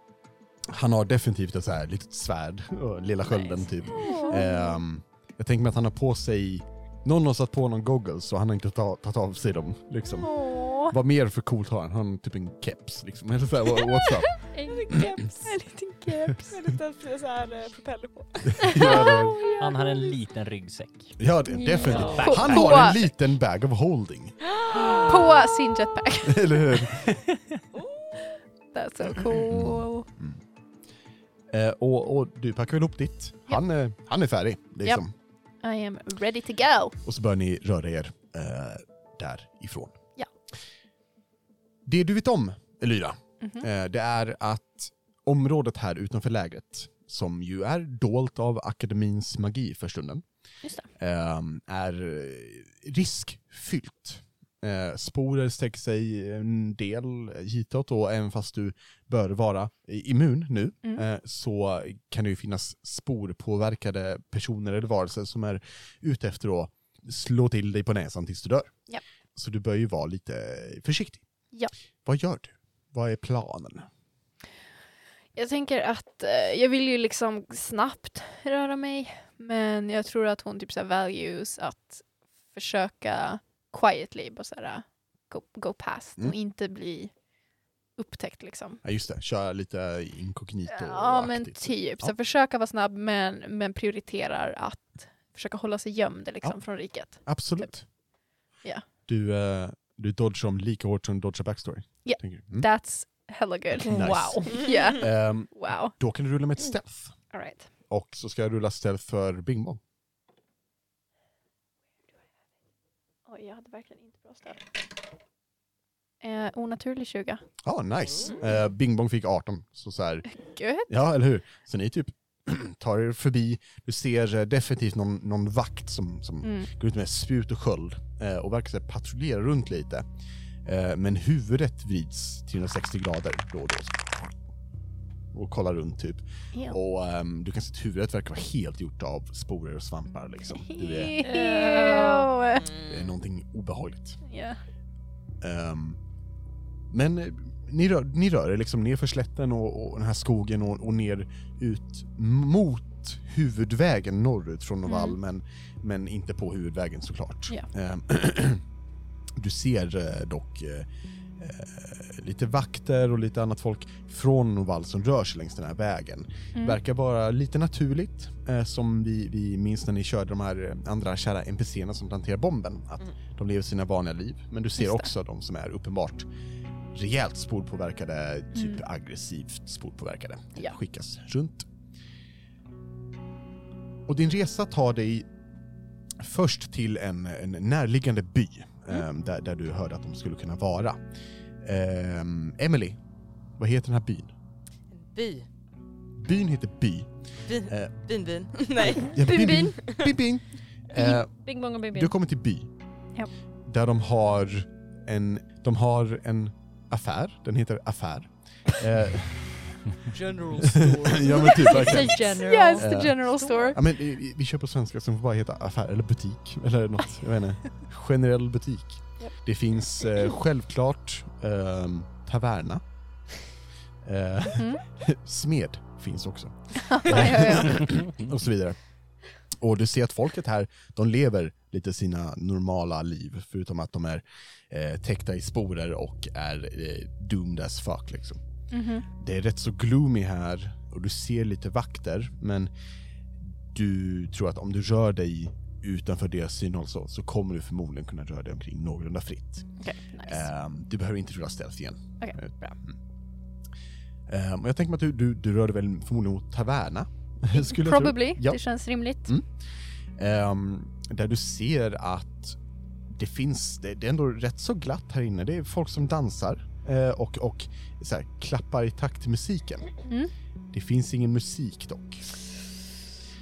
han har definitivt ett så här litet svärd, lilla skölden Nice. typ. Ehm, jag tänker mig att han har på sig, någon har satt på honom goggles och han har inte tagit tagit av sig dem. Liksom. Vad mer för coolt har han? Han har typ en keps liksom. Eller så här, what- what's up? En keps. en liten keps. Med lite så här eh, propeller på. Han har en liten ryggsäck. ja, det, definitivt. Ja. Han har en liten bag of holding. På sin jetpack. Eller hur? That's so cool. Eh, och, och du packar väl ihop ditt. Han, är- han är färdig. Liksom. I am ready to go. Och så börjar ni röra er eh, därifrån. Det du vet om, Elyra, Mhm. eh, det är att området här utanför lägret, som ju är dolt av akademins magi för stunden, Just eh, är eh, riskfyllt. Eh, sporer sträcker sig en del hitåt och även fast du bör vara immun nu Mm. så kan det ju finnas sporpåverkade personer eller varelser som är ute efter att slå till dig på näsan tills du dör. Ja. Så du bör ju vara lite försiktig. Ja. Vad gör du? Vad är planen? Jag tänker att eh, jag vill ju liksom snabbt röra mig, men jag tror att hon typ så values att försöka quietly bara så här, go, go past Mm. och inte bli upptäckt liksom. Ja just det, köra lite inkognito Ja men typ, så Ja. försöka vara snabb men, men prioriterar att försöka hålla sig gömd liksom Ja. från riket. Absolut. Ja. Du, eh, du dodgar dem lika hårt som du dodgar backstory. Ja. du. Mm. That's hella good. Nice. Wow. Yeah. Ehm, Wow. då kan du rulla med ett stealth. All right. Och så ska jag rulla stealth för Bing Bong. Oj, jag hade verkligen inte bra stöd. Eh, onaturlig 20. Ja, nice. Eh, Bing Bong fick 18. Så så här, Good. ja, eller hur? Så ni typ tar er förbi. Du ser eh, definitivt någon, någon vakt som, som Mm. går ut med spjut och sköld och verkar så patrullera runt lite. Eh, men huvudet vrids 360 grader då och då. och kollar runt typ. Ja. Och ehm, du kan se att huvudet verkar vara helt gjort av sporer och svampar liksom. Du är, Ew. det är någonting obehagligt. Ja. Ehm, men eh, ni rör, ni rör er liksom ner för slätten och, och den här skogen och, och ner ut mot huvudvägen norrut från Noval, Mm. men, men inte på huvudvägen såklart. Ja. Ehm, du ser eh, dock eh, eh, lite vakter och lite annat folk från Noval som rör sig längs den här vägen. Mm. Verkar vara lite naturligt, eh, som vi, vi minns när ni körde de här eh, andra kära NPCerna som planterar bomben. Att Mm. de lever sina vanliga liv. Men du ser Just det. också de som är uppenbart rejält sporpåverkade, typ Mm. aggressivt sporpåverkade. Ja. Skickas runt. Och din resa tar dig först till en, en närliggande by Mm. eh, där, där du hörde att de skulle kunna vara. Um, Emily, vad heter den här byn? By. Byn heter By. Bin. Eh, Bin, bin. Nej. Ja, Byn, byn. byn, byn. Eh, Bing bong och bing du bing. kommer till By. Ja. Där de har en, de har en affär, den heter Affär. Eh, General store. ja men typ verkligen. The general. Yes, the Eh, general store. Ja, men vi, vi kör på svenska som får bara heta affär eller butik eller något, jag vet inte. Generell butik. Japp. Det finns eh, självklart ehm, taverna. Eh, Mm. smed finns också. ja, ja, ja. och så vidare. Och du ser att folket här, de lever lite sina normala liv, förutom att de är eh, täckta i sporer och är eh, doomed as fuck liksom. Mhm. Det är rätt så gloomy här och du ser lite vakter, men du tror att om du rör dig utanför deras synhåll så, så kommer du förmodligen kunna röra dig omkring någorlunda fritt. Okej, nice. Ehm, du behöver inte rulla stealth igen. Okej, Eh, bra. mm. Och jag tänker mig att du, du, du rör dig väl förmodligen mot Taverna? Skulle. Probably, Ja. det känns rimligt. Mm. Ehm, där du ser att det finns, det, det är ändå rätt så glatt här inne. Det är folk som dansar och, och så här, klappar i takt till musiken. Mm. Det finns ingen musik dock.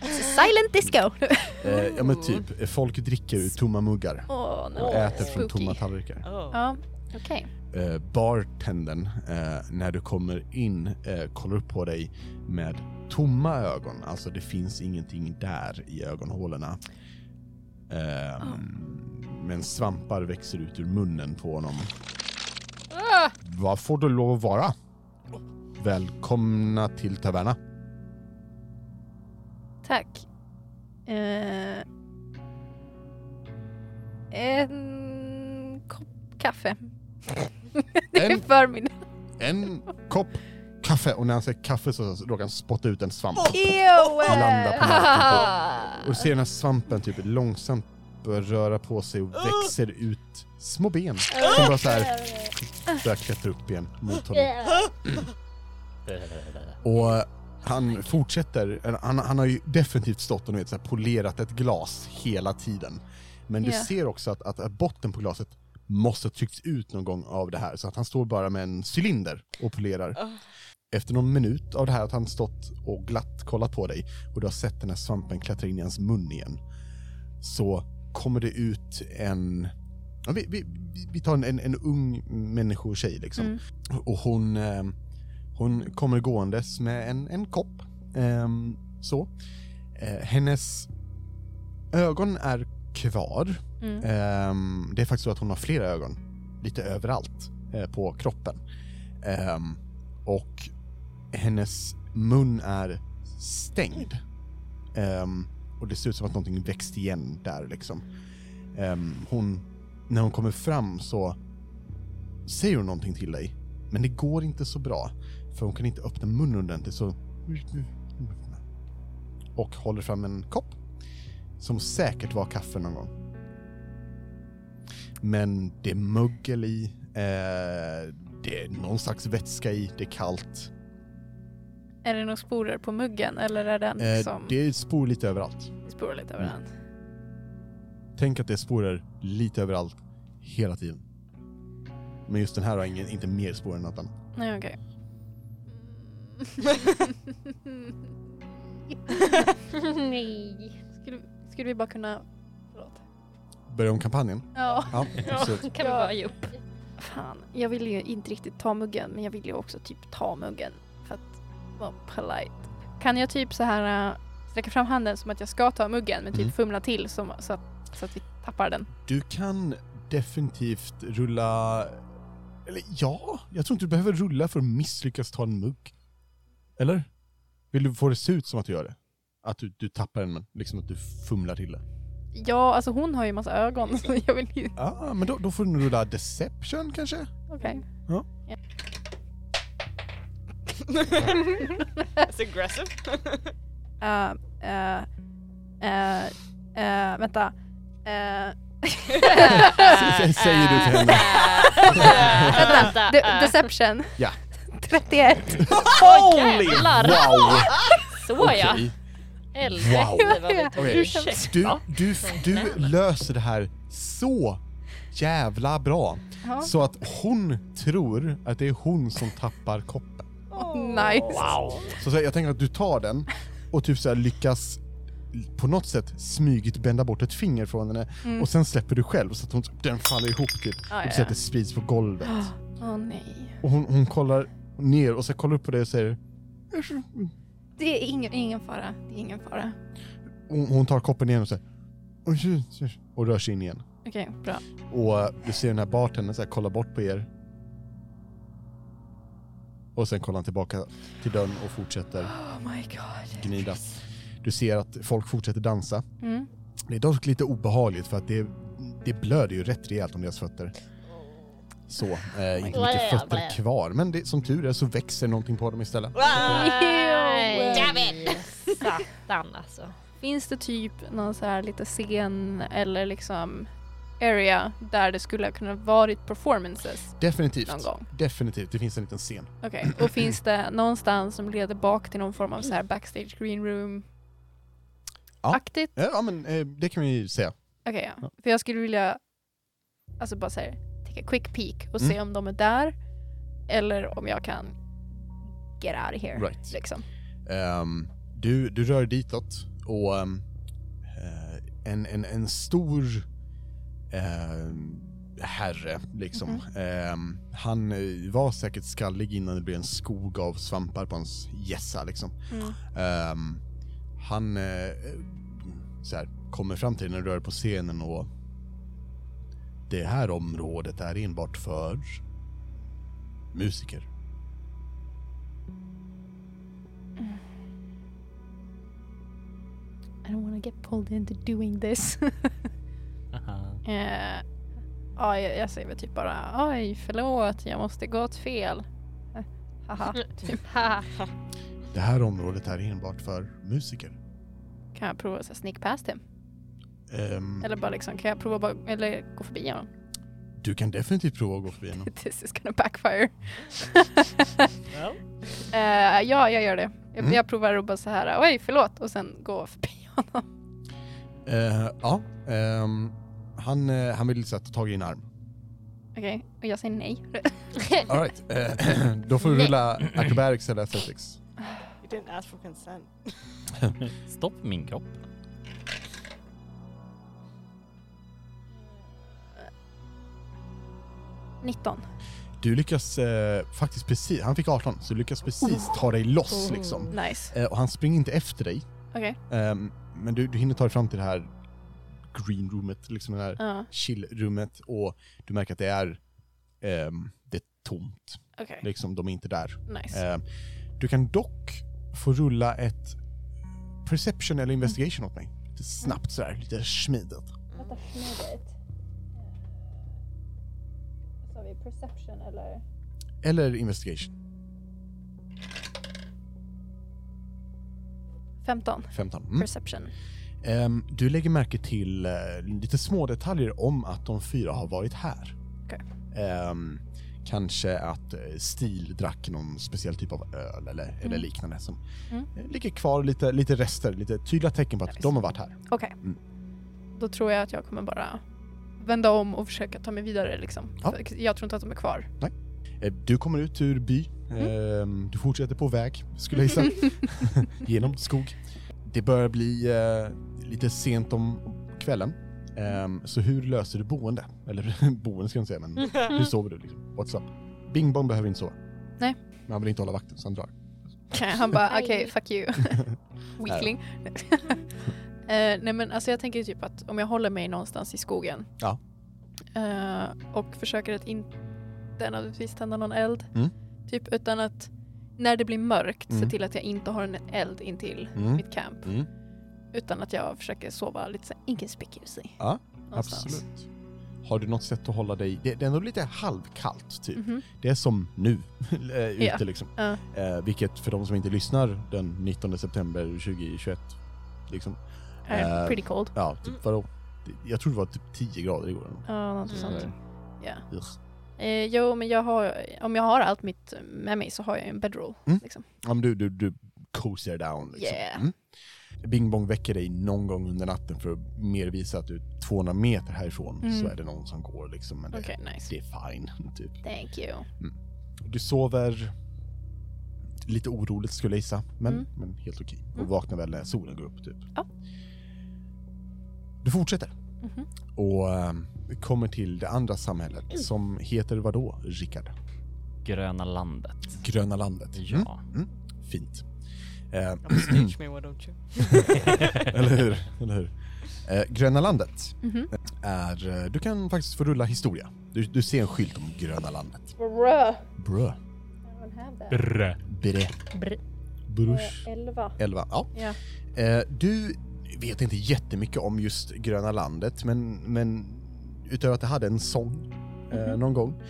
Silent disco! Eh, ja men typ, eh, folk dricker ur tomma muggar Åh, no. och äter från Spooky. tomma tallrikar. Oh. Ja, okej. Eh, bartendern, eh, när du kommer in, eh, kollar upp på dig med tomma ögon. Alltså det finns ingenting där i ögonhålorna. Ehm, Men svampar växer ut ur munnen på honom. Ah! Vad får du lov att vara? Välkomna till Taverna. Tack. Eh, en kopp kaffe. det är En- förmiddag. En kopp kaffe och när han säger kaffe så råkar han spotta ut en svamp. Ew! Landa på Ah! Och du ser den här svampen typ långsamt börja röra på sig och växer ut små ben som bara så här börjar klättra upp igen mot honom. Och han fortsätter, han, han har ju definitivt stått och vet, så här, polerat ett glas hela tiden. Men du ser också att, att botten på glaset måste ha tryckts ut någon gång av det här, så att han står bara med en cylinder och polerar. Ah. Efter någon minut av det här att han stått och glatt kollat på dig och du har sett den här svampen klättra in i hans mun igen, så kommer det ut en Ja, vi, vi, vi- tar en, en, en ung människotjej liksom. Mm. Och hon, eh, hon kommer gåendes med en, en kopp. ehm, så. Eh, hennes ögon är kvar. Mm. Ehm, det är faktiskt så att hon har flera ögon. Lite överallt eh, på kroppen. Ehm, och hennes mun är stängd. Ehm, och det ser ut som att någonting växt igen där liksom. Ehm, hon, när hon kommer fram så säger hon någonting till dig. Men det går inte så bra. För hon kan inte öppna munnen ordentligt så... Och håller fram en kopp. Som säkert var kaffe någon gång. Men det är mögel i. Eh, det är någon slags vätska i. Det är kallt. Är det några sporer på muggen eller är den Eh, som det är spor lite överallt. sporar lite överallt? Tänk att det är sporer lite överallt hela tiden. Men just den här har ingen, inte mer spår än något annat. Nej, okej. Nej. Skulle, skulle vi bara kunna... Förlåt. Börjar om kampanjen? Ja. Ja, absolut. Kan vi bara ge upp? Fan, jag vill ju inte riktigt ta muggen men jag vill ju också typ ta muggen. Vara polite. Kan jag typ så här äh, sträcka fram handen som att jag ska ta muggen men typ Mm. fumla till som, så, att, så att vi tappar den? Du kan definitivt rulla... Eller ja, jag tror inte du behöver rulla för att misslyckas ta en mugg. Eller? Vill du få det se ut som att du gör det? Att du, du tappar den, men liksom att du fumlar till det. Ja, alltså hon har ju massa ögon så jag vill ju... Ja, men då, då får du rulla deception kanske? Okej. It's aggressive. Uh, uh, uh, uh, vänta. Uh, Säger du till henne. vänta. De- deception. Ja. 31. Holy! Wow! Så ja! Okej. Helvete vad vi tog Okej. ursäkt. Du, du, du löser det här så jävla bra. Ja. Så att hon tror att det är hon som tappar koppen. Nice. Wow. Så, så jag tänker att du tar den och typ så här lyckas på något sätt smygigt bända bort ett finger från henne Mm. och sen släpper du själv så att hon, den faller ihop typ. Ja, och du ser att det sprids på golvet. Åh nej. Och hon, hon kollar ner och så kollar upp på dig och säger Det är ingen, ingen fara. Det är ingen fara. hon, hon tar koppen igen och säger och rör sig in igen. Okej, bra. Och du ser den här bartendern kolla bort på er. Och sen kollar han tillbaka till dörren och fortsätter Oh my god. gnida. Du ser att folk fortsätter dansa. Mm. Det är dock lite obehagligt för att det, det blöder ju rätt rejält om deras fötter. Så, eh, inte mycket fötter kvar. Men det, som tur är så växer någonting på dem istället. Nej, Satan alltså. Finns det typ någon så här lite scen eller liksom area där det skulle kunna varit performances Definitivt. någon gång? Definitivt, det finns en liten scen. Okej, och finns det någonstans som leder bak till någon form av så här backstage green room Ja. aktigt? Ja, ja men eh, det kan vi säga. Okej, ja. För jag skulle vilja alltså bara säga take a quick peek och se Mm. om de är där eller om jag kan get out of here. Right. Liksom. Ehm, du, du rör ditåt och eh, en, en, en stor ehm, herre liksom. Ehm, han eh, var säkert skallig innan det blev en skog av svampar på hans gässa liksom. Mm. Ehm, han eh, så här, kommer fram till när du rör på scenen och det här området är enbart för musiker. I don't wanna get pulled into doing this. Aha. Eh, ja, jag, jag säger väl typ bara oj förlåt jag måste gå åt fel. Eh, Haha, typ. Haha. Det här området är enbart för musiker. Kan jag prova att sneak past him? Ehm, Eller bara liksom, kan jag prova bara, eller gå förbi honom? Du kan definitivt prova att gå förbi honom. This is gonna backfire. Eh, ja, jag gör det. Jag, Mm. jag provar att bara så här, oj förlåt och sen gå förbi honom. Eh, ja, ehm, han, eh, han vill så här, ta tag i din arm. Okej, och jag säger nej. All right. eh, då får du rulla acrobatics eller athletics. You didn't ask for consent. Stopp min kropp. 19. Du lyckas eh, faktiskt precis, han fick 18, så du lyckas precis ta dig loss liksom. Nice. Eh, och han springer inte efter dig, Okej. ehm, men du, du hinner ta dig fram till det här green roomet, liksom det här Ja, chill-rummet och du märker att det är, ehm, det är tomt. okej. Liksom, de är inte där. Nice. Ehm, du kan dock få rulla ett perception eller investigation åt mig. Lite snabbt sådär, lite smidigt. Vänta, smidigt. Sa vi perception eller? Eller investigation, 15. 15. Mm. Perception. Ehm, du lägger märke till eh, lite små detaljer om att de fyra har varit här. Okej. Ehm, kanske att eh, Stil drack någon speciell typ av öl eller, eller Mm. liknande som Mm. eh, ligger kvar lite, lite rester, lite tydliga tecken på att Nice. de har varit här. Okej. Mm. Då tror jag att jag kommer bara vända om och försöka ta mig vidare liksom. Ja. Jag tror inte att de är kvar. Eh, du kommer ut ur by, Mm. Ehm, du fortsätter på väg, skulle jag gissa, genom skog. Det börjar bli lite sent om kvällen. Ehm, så hur löser du boende? Eller boende ska jag inte säga, men hur sover du? Liksom? What's up? Bing bong behöver inte sova. Nej. Men han vill inte hålla vakten så han drar. Han bara okej, fuck you. Weakling. Eh, nej men alltså jag tänker typ att om jag håller mig någonstans i skogen Ja. eh, och försöker att inte nödvändigtvis tända någon eld. Mm. Typ utan att när det blir mörkt Mm. se till att jag inte har en eld intill Mm. mitt camp. Mm. Utan att jag försöker sova lite inconspicuously. Ja, någonstans. Absolut. Har du något sätt att hålla dig... Det, det är ändå lite halvkallt typ. Mhm. Det är som nu, eh, ute Ja. liksom. Ja. Eh, vilket för de som inte lyssnar den 19 september 2021, liksom. Är Eh, pretty cold. Ja, typ Mm. vadå? Jag tror det var typ 10 grader igår. Ja, något Mm. sånt. Ja. Ugh. Eh, jo, men jag har, om jag har allt mitt med mig så har jag en bedroll. Mm. Liksom. Ja, men du, du, du cozier down liksom. Yeah. Mm. Bing Bong väcker dig någon gång under natten för att mer visa att du är 200 meter härifrån Mm. så är det någon som går liksom. Men det, Okej, nice. det är fine, typ. Thank you. Du sover lite oroligt skulle jag gissa, men, Mm. men helt okej. Och Mm. vaknar väl när solen går upp typ. Ja. Du fortsätter Mhm. och ehm, kommer till det andra samhället som heter vad då, Rickard? Gröna landet. Gröna landet. Mm. Ja. Mm. Fint. Eh, Stage me why don't you? eller hur? Eller hur? Eh, Gröna landet Mhm. är, eh, du kan faktiskt få rulla historia. Du, du ser en skylt om Gröna landet. Brö. Brö. Brr. Bre. Br- Brush. Elva. 11. Ja. Ja. Eh, du vet inte jättemycket om just Gröna landet, men, men utöver att det hade en sång Mhm. någon gång,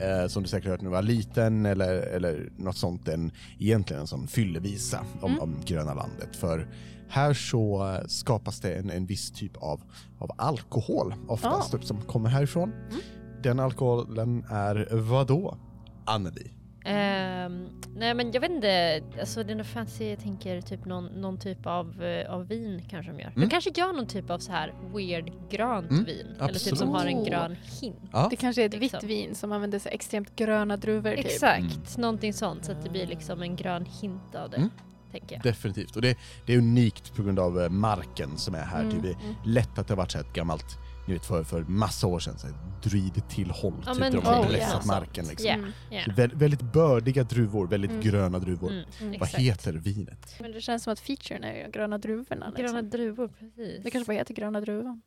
eh, som du säkert hört när du var liten eller, eller något sånt, en, egentligen en sån fyllevisa om, Mm. om Gröna landet. För här så skapas det en, en viss typ av, av alkohol oftast Ah. som kommer härifrån. Mm. Den alkoholen är vad då? Anneli? Ehm, nej men jag vet inte, alltså det är något fancy, jag tänker typ någon, någon typ av, eh, av vin kanske de gör. Mm. De kanske gör någon typ av så här weird grönt Mm, vin. Eller typ som absolut. har en grön hint. Ja. Det kanske är ett Liksom. vitt vin som använder så extremt gröna druvor typ. Exakt, någonting sånt så att det blir liksom en grön hint av det. Mm. Tänker jag. Definitivt. Och det, det är unikt på grund av eh, marken som är här. Mm, Typ. Det är mm. lätt att det har varit så ett gammalt, ni vet för, för massa år sedan, så här, druid tillhåll. Ja, typ, men de har blessat sånt. marken. Liksom. Mm. ja. Så vä- väldigt bördiga druvor, väldigt Mm. gröna druvor. Mm, Vad exakt. heter vinet? Men det känns som att featuren är gröna druvorna. Liksom. Gröna druvor, precis. Det kanske bara heter gröna druvan.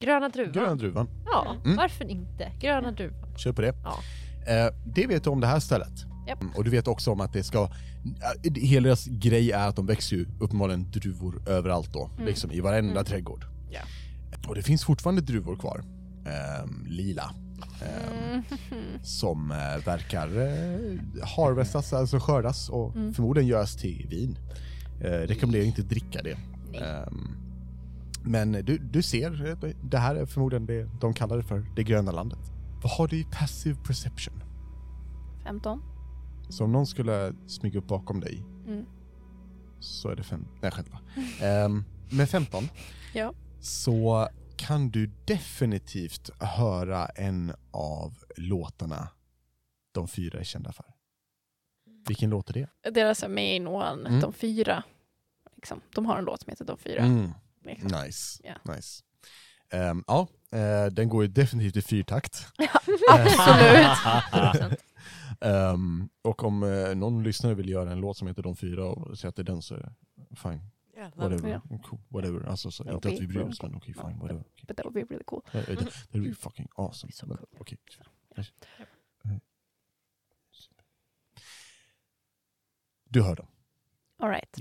Gröna druvan. Gröna druvan. Ja, Mm. varför inte? Gröna druvan. Kör på det. Ja. Eh, det vet du om det här stället. Japp. Mm, Och du vet också om att det ska... eh, Hela deras grej är att de växer ju uppenbarligen druvor överallt då. Mm. Liksom i varenda Mm. trädgård. Ja. Och det finns fortfarande druvor kvar. Ehm, lila. Ehm, Mm. som eh, verkar eh, harvestas, alltså skördas och Mm. förmodligen görs till vin. Eh, rekommenderar inte att dricka det. Ehm, men du, du ser, det här är förmodligen det de kallar det för, det gröna landet. Vad har du i passive perception? 15. Så om någon skulle smyga upp bakom dig Mm. så är det fem, nej skämt um, Med 15 Ja. så kan du definitivt höra en av låtarna de fyra är kända för. Vilken låt är det? Deras main one, Mm. de fyra. Liksom. De har en låt som heter De fyra. Mm, Liksom. nice. Ja. nice. Ehm, ja, eh, den går ju definitivt i fyrtakt. Absolut. Ehm, och om eh, någon lyssnare vill göra en låt som heter De fyra och säger att det är den så är det fine. Jävlar. Whatever. Ja. Cool. Whatever. Alltså, så, Ja, inte att vi bryr oss men okej Ja. fine. Whatever. Okay. But that would be really cool. Det, det, det blir fucking awesome. Men, cool. okej. Ja. Du hör dem. All right.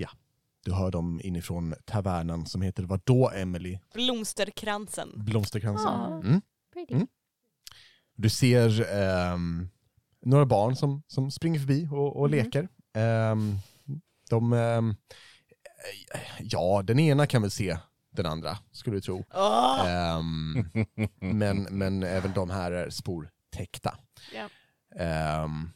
Du hör dem inifrån tavernan som heter vad då Emily? Blomsterkransen. Blomsterkransen. Ja. Mm. Pretty. Mm. Du ser ehm, några barn som, som springer förbi och, och Mhm. leker. Ehm, de, ehm, ja, den ena kan väl se den andra, skulle du tro. Åh! Ehm, men, men även de här är sportäckta. Ehm,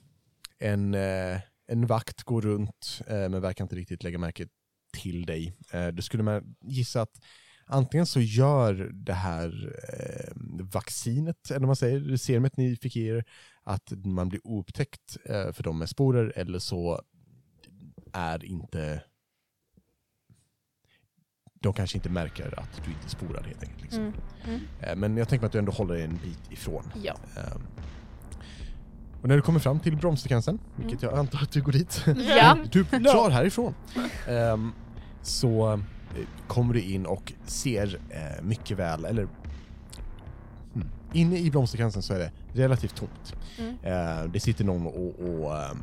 en, eh, en vakt går runt eh, men verkar inte riktigt lägga märke till dig. Eh, du skulle man gissa att antingen så gör det här vaccinet, eller vad man säger, det serumet ni fick i er, att man blir oupptäckt eh, för de med sporer eller så är inte de kanske inte märker att du inte sporar helt enkelt. Liksom. Mm. Mm. Eh, Men jag tänker mig att du ändå håller dig en bit ifrån. Ja. Ehm, Och när du kommer fram till bromssekvensen, vilket jag antar att du går dit, Ja. du drar härifrån. Ehm, så eh, kommer du in och ser mycket väl, eller inne i blomsterkransen så är det relativt tomt. Mm. Eh, det sitter någon och, och ehm,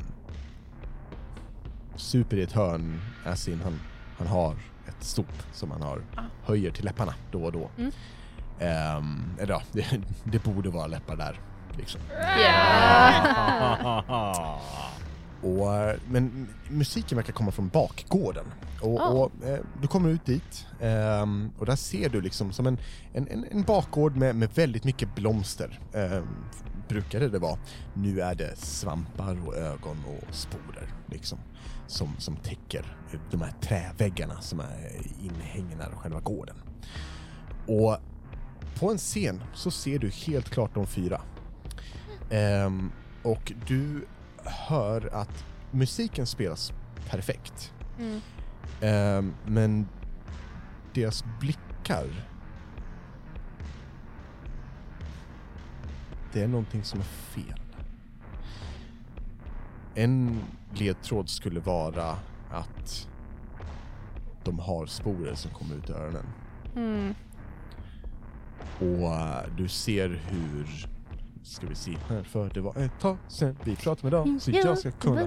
super i ett hörn, as in han, han har ett stop som han har, Ah. höjer till läpparna då och då. Mm. Ehm, eller ja, det, det borde vara läppar där. Liksom. Ja. Och, men musiken verkar komma från bakgården. Och, Oh. och eh, du kommer ut dit ehm, och där ser du liksom som en, en, en, bakgård med, med väldigt mycket blomster. Um, brukade det vara. Nu är det svampar och ögon och sporer liksom. Som, som täcker de här träväggarna som är inhängna i själva gården. Och på en scen så ser du helt klart de fyra. Ehm, och du hör att musiken spelas perfekt. Mm. Ehm, men deras blickar... Det är någonting som är fel. En ledtråd skulle vara att de har sporer som kommer ut ur öronen. Mm. Och eh, du ser hur... Ska vi se här, för det var ett tag sen vi pratade med dem så jag ska kunna...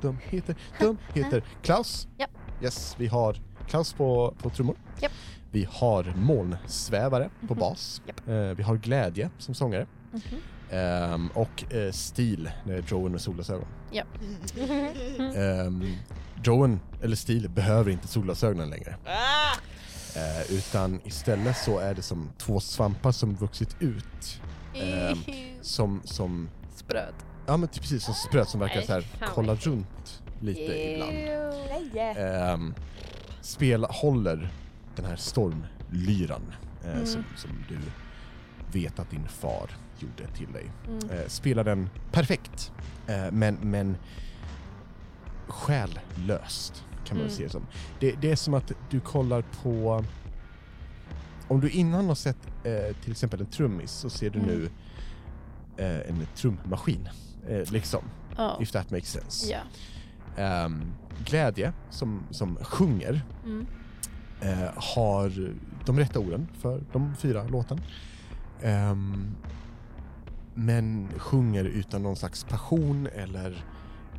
De heter, de heter Klaus. Japp. Yes, vi har Klaus på, på trummor. Japp. Vi har molnsvävare på Mhm. bas. Japp. Eh, vi har Glädje som sångare. Mhm. Ehm, och eh, Stil, det är Joen med solglasögon. Um, Joen, eller Stil, behöver inte solglasögonen längre. Ah! Eh, utan istället så är det som två svampar som vuxit ut. Ehm, som, som, Spröd. ja men typ precis som spröt som verkar så här kolla runt lite ibland. Nej. Ehm, spel, håller den här stormlyran eh, Mm. som, som du vet att din far gjorde till dig. Mm. Eh, spelar den perfekt, eh, men, men själlöst kan man Mm. se det som. Det, det är som att du kollar på... Om du innan har sett eh, till exempel en trummis så ser du Mm. nu eh, en trummaskin. Eh, liksom, Ja. if that makes sense. Ja. Ehm, glädje som, som sjunger Mm. eh, har de rätta orden för de fyra låten. Ehm, men sjunger utan någon slags passion eller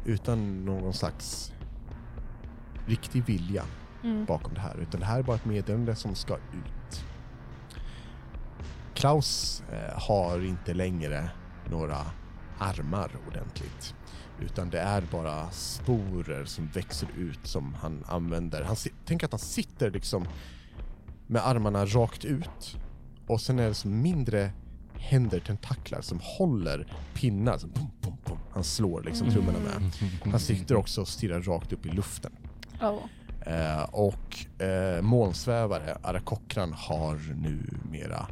utan någon slags riktig vilja Mm. bakom det här. Utan det här är bara ett meddelande som ska ut. Klaus eh, har inte längre några armar ordentligt. Utan det är bara sporer som växer ut som han använder. Han, tänk att han sitter liksom med armarna rakt ut och sen är det som mindre händer, tentaklar som håller pinnar. Som pum, pum, pum. Han slår liksom trummorna med. Han sitter också och stirrar rakt upp i luften. Oh. Eh, och eh, molnsvävare, Arakokran, har numera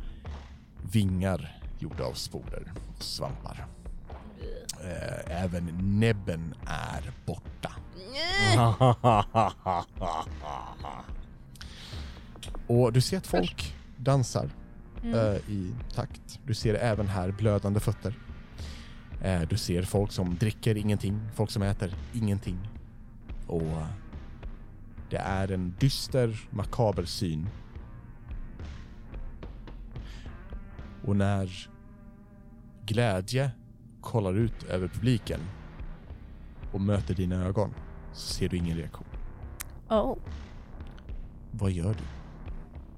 vingar gjorda av sporer och svampar. Eh, även näbben är borta. Och du ser att folk dansar Mm. eh, i takt. Du ser även här blödande fötter. Eh, du ser folk som dricker ingenting, folk som äter ingenting. Och det är en dyster, makaber syn. Och när glädje kollar ut över publiken och möter dina ögon så ser du ingen reaktion. Oh. Vad gör du?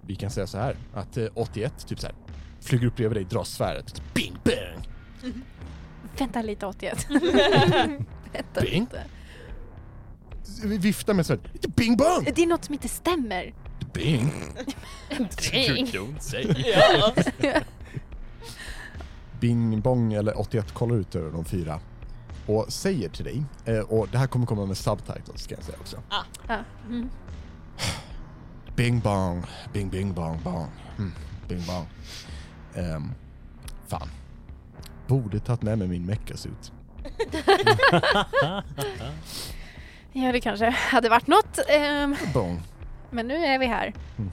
Vi kan säga så här att eh, 81 typ så här flyger upp bredvid dig, drar svärdet, bing bang, Vänta lite 81. Vänta Bing. lite. Vi viftar med svärdet, bing bang, Det är något som inte stämmer. bing. Don't say. Ja. Bing Bong eller 81 kollar ut över de fyra och säger till dig, eh, och det här kommer komma med subtitles ska jag säga också. Ah. Mm. Bing bong, bing bing bong bong, mm, bing bong. Um, fan. Borde tagit med mig min meckasuit. Ja, det kanske hade varit något. ehm, Bong. men nu är vi här. Mm.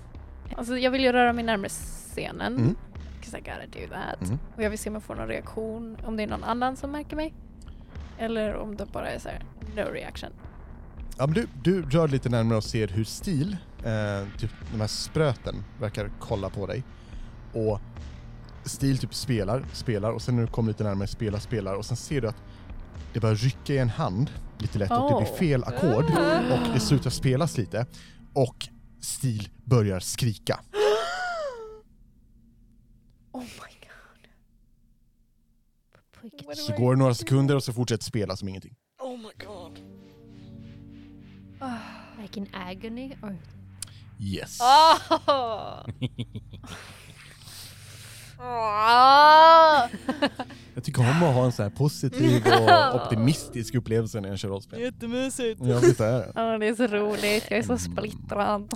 Alltså, jag vill ju röra mig närmare scenen. Mm. 'cause I gotta do that. Mm. Och jag vill se om jag får någon reaktion. Om det är någon annan som märker mig. Eller om det bara är så här, no reaction. Ja, men du, du rör lite närmare och ser hur Stil, eh, typ de här spröten, verkar kolla på dig. Och Stil typ spelar, spelar och sen när du kommer lite närmare spelar, spelar och sen ser du att det börjar rycka i en hand lite lätt och det blir fel ackord och det slutar spelas lite och Stil börjar skrika. Oh my god. Så går det några sekunder och så fortsätter spela som ingenting. Oh my god. Ah. Like in agony or... Yes. Oh. Jag tycker om att ha en sån här positiv och optimistisk upplevelse när jag kör rollspel. Jättemysigt. Ja, visst är det. Ja, det är så roligt. Jag är så Mm. splittrad.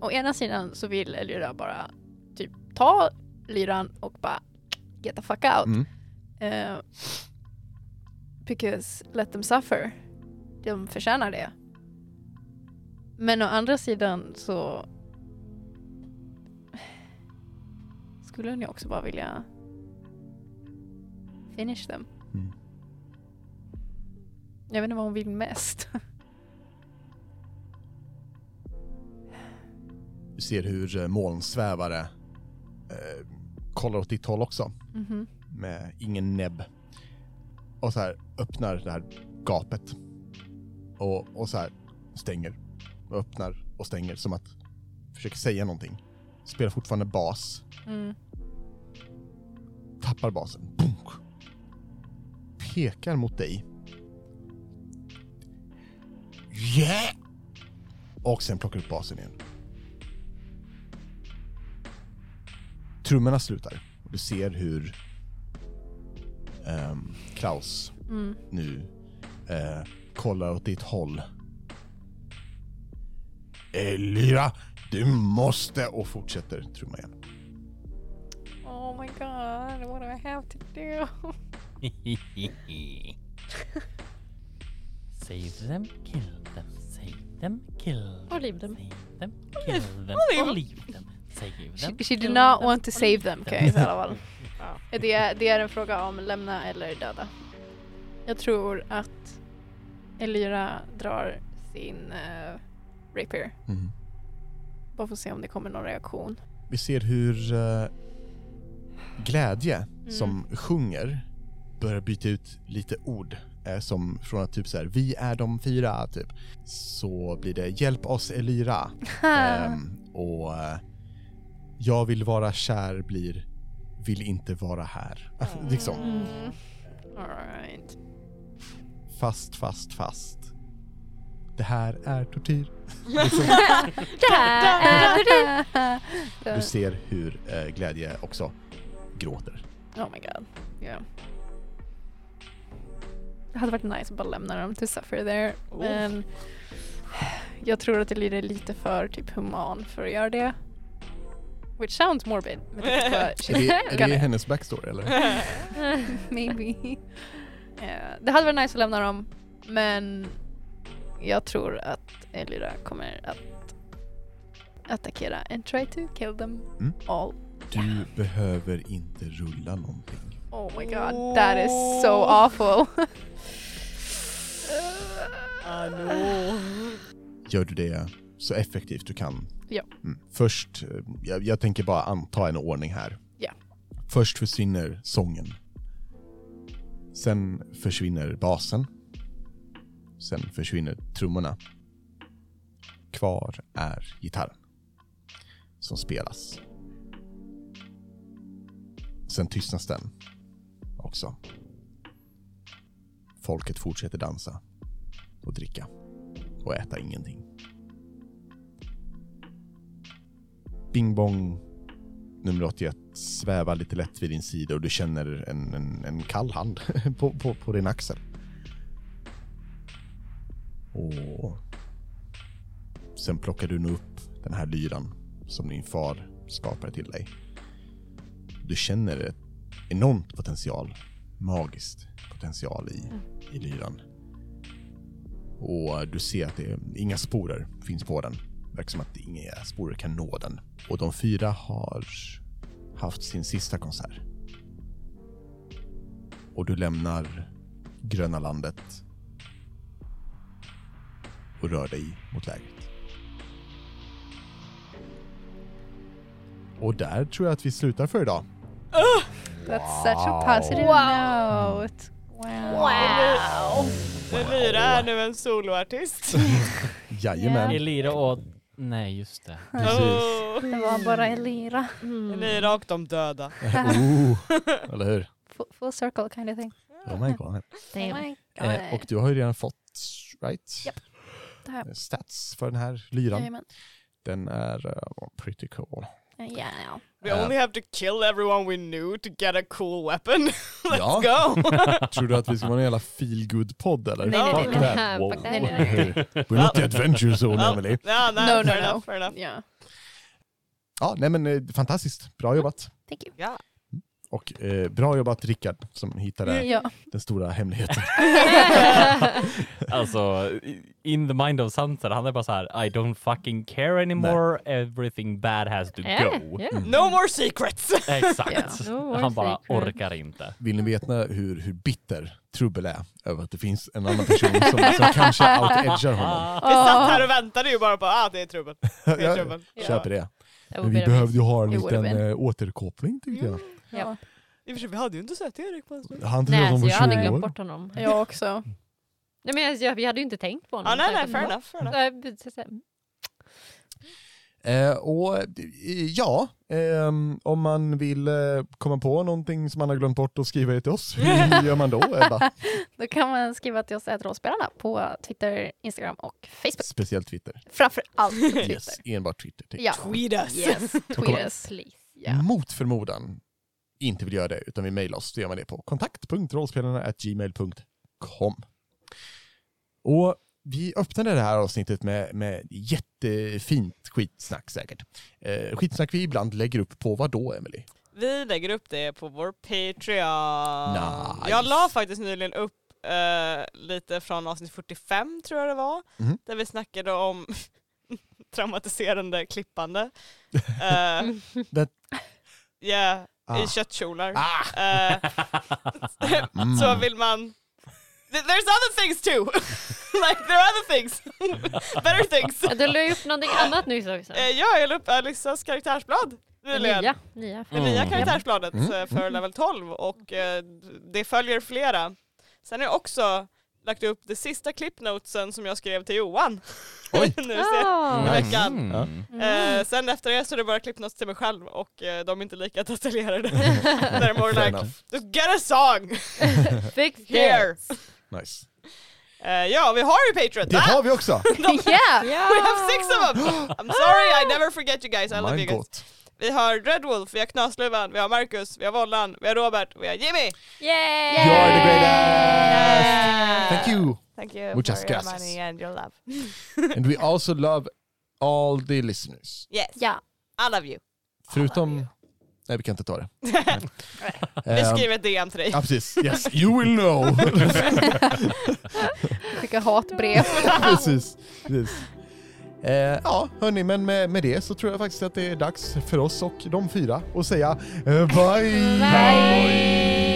Å ena sidan så vill Elvira bara typ ta lyran och bara get the fuck out. Mm. Eh, because let them suffer. De förtjänar det. Men å andra sidan så skulle hon ju också bara vilja finish them. Mm. Jag vet inte vad hon vill mest. Du ser hur eh, molnsvävare eh, kollar åt ditt håll också, Mhm. med ingen näbb. Och så här öppnar det här gapet. Och, och så här stänger. Och öppnar och stänger som att försöker säga någonting. Spelar fortfarande bas. Mm. Tappar basen. Bunk. Pekar mot dig. Yeah! Och sen plockar upp basen igen. Trummorna slutar. Du ser hur ehm, Klaus Mm. nu eh, kollar åt ditt håll. Elira, du måste... Och fortsätter trumma igen. Oh my god, what do I have to do? Save them, kill them, save them, kill them. Och leave them. Save them, kill them, och leave them. Save them, She, she did not want to save them kan jag i alla fall. Det är, det är en fråga om lämna eller döda. Jag tror att Elira drar sin uh, rapier. Mhm. Bara för att se om det kommer någon reaktion. Vi ser hur eh, glädje Mm. som sjunger börjar byta ut lite ord. Eh, som från att typ så här, vi är de fyra, typ. Så blir det hjälp oss Elira. Ehm, och eh, jag vill vara kär blir vill inte vara här. liksom. Mm. Alright. Fast, fast, fast. Det här är tortyr. liksom, du ser hur eh, glädje också gråter. Oh my god. Yeah. Det hade varit nice att bara lämna dem to suffer there. Men jag tror att det blir lite för typ human för att göra det. Which sounds morbid. Men det är Är det, är det hennes backstory eller? Maybe. Eh, det hade varit nice att lämna dem. Men jag tror att Elira kommer att attackera and try to kill them Mm. all. Du behöver inte rulla någonting. Oh my god, that is so awful. I know. Gör du det så effektivt du kan? Ja. Mm. Först, eh, jag, jag tänker bara anta en ordning här. Ja. Först försvinner sången. Sen försvinner basen. Sen försvinner trummorna. Kvar är gitarren. Som spelas. Sen tystnas den också. Folket fortsätter dansa och dricka och äta ingenting. Bing bong nummer 81 svävar lite lätt vid din sida och du känner en, en, en kall hand på, på, på din axel. Och sen plockar du nu upp den här lyran som din far skapade till dig. Du känner ett enormt potential, magiskt potential i, i lyran. Och du ser att det är, inga sporer finns på den. Verkar som att inga sporer kan nå den. Och de fyra har haft sin sista konsert. Och du lämnar gröna landet och rör dig mot lägret. Och där tror jag att vi slutar för idag. Ah! That's such a positive Wow. note. Wow. Wow! Elira är nu en soloartist. Jajamän. Elira och... Nej, just det. Precis. Oh. Det var bara Elira. Mm. Elira och de döda. Oh, eller hur? Full, full circle kind of thing. Oh my god. Oh Damn. my God. Eh, och du har ju redan fått, right? Det här. Stats för den här lyran. Jajamän. Den är uh, pretty cool. Ja. We only have to kill everyone we knew to get a cool weapon. Let's Ja. go! Tror du att vi ska vara en jävla feelgood-podd eller? Nej, nej, nej, nej. Wow. Fuck that. Nej, nej, nej. We're not the adventure zone, Ja, Emily. Ja, nej, No, no, fair no. enough, fair enough. Ja. Ja, nej men eh, fantastiskt. Bra jobbat. Thank you. Ja. Och eh, bra jobbat Rickard som hittade Ja. den stora hemligheten. Alltså, in the mind of Sanser, han är bara så här: I don't fucking care anymore, everything bad has to Ja, go. ja. No more secrets! Exakt. No more Han bara secret. orkar inte. Vill ni veta hur, hur bitter Trubbel är över att det finns en annan person som, som kanske out-edgar honom? Vi satt här och väntade ju bara på ah det är trubbel. Det är Jag köper det. That Men would vi be behövde ju ha en It liten been. eh, återkoppling tyckte jag. Ja. I och för sig, vi hade ju inte sett Erik på en stund. Han Nej, trodde att alltså, de jag hade var 20 glömt år. bort honom. Jag också. Nej, men jag, vi hade ju inte tänkt på honom. Ah, nej, nej, fair enough. Fair enough. "Mm, så- så- så- Eh, och eh, ja, ehm, om man vill eh, komma på någonting som man har glömt bort och skriva det till oss, hur gör man då Ebba? Då kan man skriva till oss rollspelarna på Twitter, Instagram och Facebook. Speciellt Twitter. Framför allt Twitter. Yes, enbart Twitter. Ja. Tweet us! Yes, tweet us. Please. Ja. Mot förmodan inte vill göra det utan vill mejla oss så gör man det på kontakt.rollspelarna.gmail.com Och vi öppnade det här avsnittet med, med jättefint skitsnack säkert. Eh, skitsnack vi ibland lägger upp på vad då, Emily? Vi lägger upp det på vår Patreon. Nice. Jag la faktiskt nyligen upp eh, lite från avsnitt 45 tror jag det var. Mhm. Där vi snackade om traumatiserande klippande. Uh, yeah, Ah. i köttkjolar. Ah! Eh, Mm. Så vill man... Th- There's other things too! like there are other things! Better things! Du la upp någonting annat nyss också. Eh, ja, jag la upp Alissas karaktärsblad nyligen. nya. nya. Det nya Mm. karaktärsbladet Mm. eh, för level 12 och eh, det följer flera. Sen har jag också lagt upp det sista clipnotesen som jag skrev till Johan. Oj. nu ser. Ah. I veckan. Mm. Eh, sen efter det så är det bara clipnotes till mig själv och eh, de är inte lika detaljerade. They're more like, just get a song Fix here! Nice. Eh, ja, vi har ju Patreon! Det har vi också! yeah! We have six of them! I'm sorry, I never forget you guys, I love Mein you guys. Gott. Vi har Red Wolf, vi har Knasluvan, vi har Marcus, vi har Vollan, vi har Robert, vi har Jimmy! Yay! You're the greatest! Thank you! Thank you Muchas for your gracias. money and your love. And we also love all the listeners. Yes, Ja. I love you. Förutom... Nej, vi kan inte ta det. Vi Ehm, skriver ett DM till dig. Ja, precis. Yes, you will know. Skicka hatbrev. precis. precis. Eh, ja, hörni, men med, med det så tror jag faktiskt att det är dags för oss och de fyra att säga eh, bye! Bye.